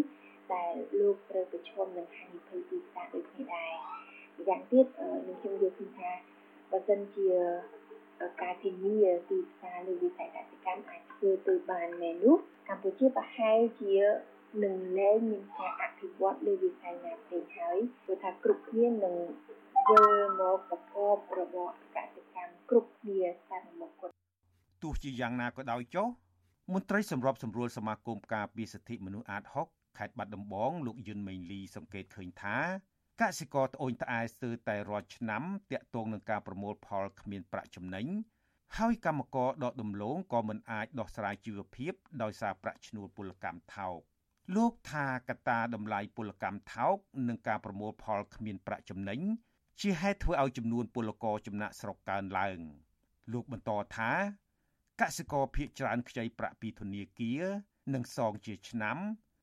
ដែលលោកត្រូវប្រឈមនឹងហានិភ័យទីផ្សារដូចគ្នាដែរយ៉ាងទៀតខ្ញុំខ្ញុំយល់ឃើញថាបើសិនជាការធានាទីផ្សារលើវិស័យកសិកម្មអាចធ្វើទៅបានមែននោះកម្ពុជាប្រហែលជា នឹងលែងមានការអភិវឌ្ឍលើវិស័យណាផ្សេងហើយព្រោះថាគ្រប់គ្នានឹងវិលមកប្រកបរបរកសិកម្មគ្រប់គ្នាតាមមុខគត់ទោះជាយ៉ាងណាក៏ដោយចុះមន្ត្រីសម្របសម្រួលសមាគមការពារសិទ្ធិមនុស្សអាត6ខេត្តបាត់ដំបងលោកយុនមេងលីសង្កេតឃើញថាកសិករត្អូញត្អែស្ទើរតែរាល់ឆ្នាំតាក់ទងនឹងការប្រមូលផលគ្មានប្រាក់ចំណេញហើយកម្មករដកដំឡូងក៏មិនអាចដោះស្រាយជីវភាពដោយសារប្រាក់ឈ្នួលពលកម្មថោក លោកថាកត្តាតម្លៃពលកម្មថោកនិងការប្រមូលផលគ្មានប្រាក់ចំណេញជាហេតុធ្វើឲ្យចំនួនពលករចំណាក់ស្រុកកើនឡើង លោកបន្តថាកសិករភៀកច្រើនខ្ចីប្រាក់ពីធនាគារនិងសងជាឆ្នាំ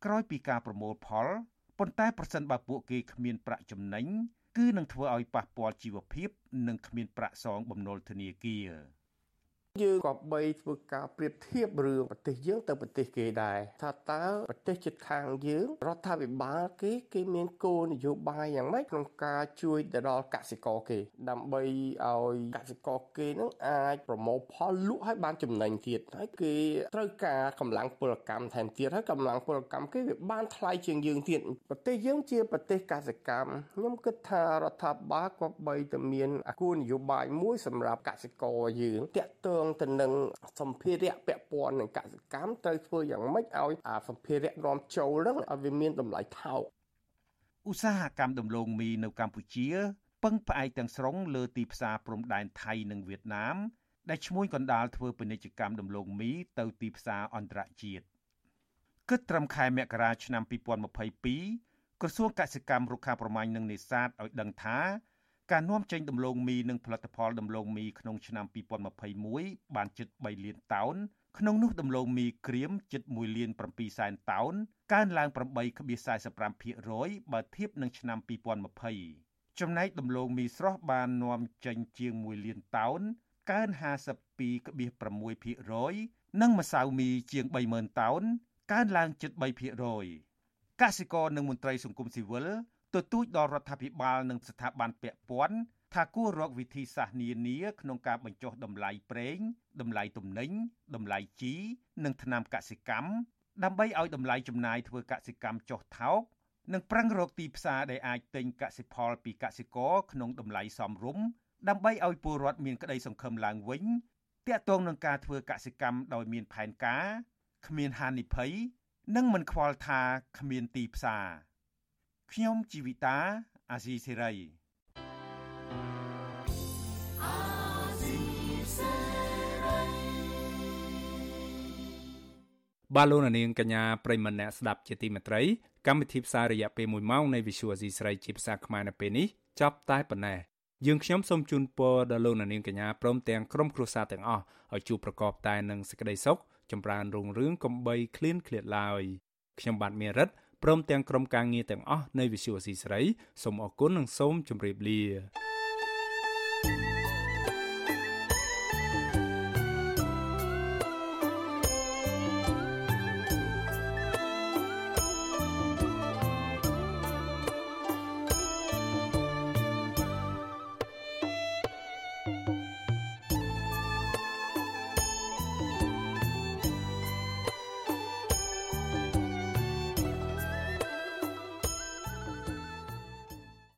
ក្រោយពីការប្រមូលផលប៉ុន្តែប្រសិនបើពួកគេគ្មានប្រាក់ចំណេញគឺនឹងធ្វើឲ្យប៉ះពាល់ជីវភាព និងគ្មានប្រាក់សងបំណុលធនាគារ។ យើងក៏បីធ្វើការប្រៀបធៀបរឿងប្រទេសយើងទៅប្រទេសគេដែរថាតើប្រទេសជិតខាងយើងរដ្ឋាភិបាលគេគេមានគោលនយោបាយយ៉ាងម៉េចក្នុងការជួយទៅដល់កសិករគេ ដើម្បីឲ្យកសិករគេនឹងអាចប្រមូលផលលក់ឲ្យបានចំណេញទៀតហើយគេត្រូវការកម្លាំងពលកម្មថែមទៀតហើយកម្លាំងពលកម្មគេវាបានថ្លៃជាងយើងទៀតប្រទេសយើងជាប្រទេសកសិកម្មខ្ញុំគិតថារដ្ឋាភិបាលក៏បីតែមានគោលនយោបាយមួយសម្រាប់កសិករយើងតាក់ទងងទៅនឹងសម្ភារៈពាក់ព័ន្ធនឹងកសិកម្មត្រូវធ្វើយ៉ាងម៉េចឲ្យអាសម្ភារៈនាំចូលហ្នឹងឲ្យវាមានតម្លៃថោកឧស្សាហកម្មដំឡូងមីនៅកម្ពុជាពឹងផ្អែកទាំងស្រុងលើទីផ្សារព្រំដែនថៃនិងវៀតណាមដែលឈ្មួញកណ្ដាលធ្វើពាណិជ្ជកម្មដំឡូងមីទៅទីផ្សារអន្តរជាតិគិតត្រឹមខែមករាឆ្នាំ2022ក្រសួងកសិកម្មរុក្ខាប្រមាញ់និងនេសាទឲ្យដឹងថា ការនាំចេញដំឡូងមីនិងផលិតផលដំឡូងមីក្នុងឆ្នាំ2021បានជិត3លានតោនក្នុងនោះដំឡូងមីក្រៀមជិត1លាន7សែនតោនកើនឡើង8.45%បើធៀបនឹងឆ្នាំ2020ចំណែកដំឡូងមីស្រស់បាននាំចេញជាង1លានតោនកើន52.6%និងម្សៅមីជាង30000តោនកើនឡើងជិត3%កសិករនិងមន្ត្រីសង្គមស៊ីវិល ទទូចដល់រដ្ឋាភិបាលនិងស្ថាប័នពាក់ព័ន្ធថាគួររកវិធីសាស្ត្រនានាក្នុងការបញ្ចុះតម្លៃប្រេងតម្លៃទំនិញតម្លៃជី និងថ្នាំកសិកម្មដើម្បីឲ្យតម្លៃចំណាយធ្វើកសិកម្មចុះថោកនិងប្រឹងរកទីផ្សារដែលអាចទិញកសិផលពីកសិករក្នុងតម្លៃសមរម្យដើម្បីឲ្យពលរដ្ឋមានក្តីសង្ឃឹមឡើងវិញតាក់ទងនឹងការធ្វើកសិកម្មដោយមានផែនការគ្មានហានិភ័យនិងមិនខ្វល់ថាគ្មានទីផ្សារ ខ្ញុំជីវិតាអាស៊ីសេរីបាទលោកនាងកញ្ញាប្រិមម្នាក់ស្ដាប់ជាទីមេត្រីកម្មវិធីផ្សាយរយៈពេល1ម៉ោងនៃ Visual Asia ស្រីជាភាសាខ្មែរនៅពេលនេះចប់តែប៉ុណ្ណេះយើងខ្ញុំសូមជូនពរដល់លោកអ្នកនាងកញ្ញាព្រមទាំងក្រុមគ្រួសារទាំងអស់ឲ្យជួបប្រកបតែនឹងសេចក្តីសុខចម្រើនរុងរឿងកំបីគ្លៀនគ្លាតឡើយខ្ញុំបាទមេរិត ព្រមទាំងក្រុមការងារទាំងអស់នៃវិសុវអសីស្រីសូមអរគុណនិងសូមជម្រាបលា thank you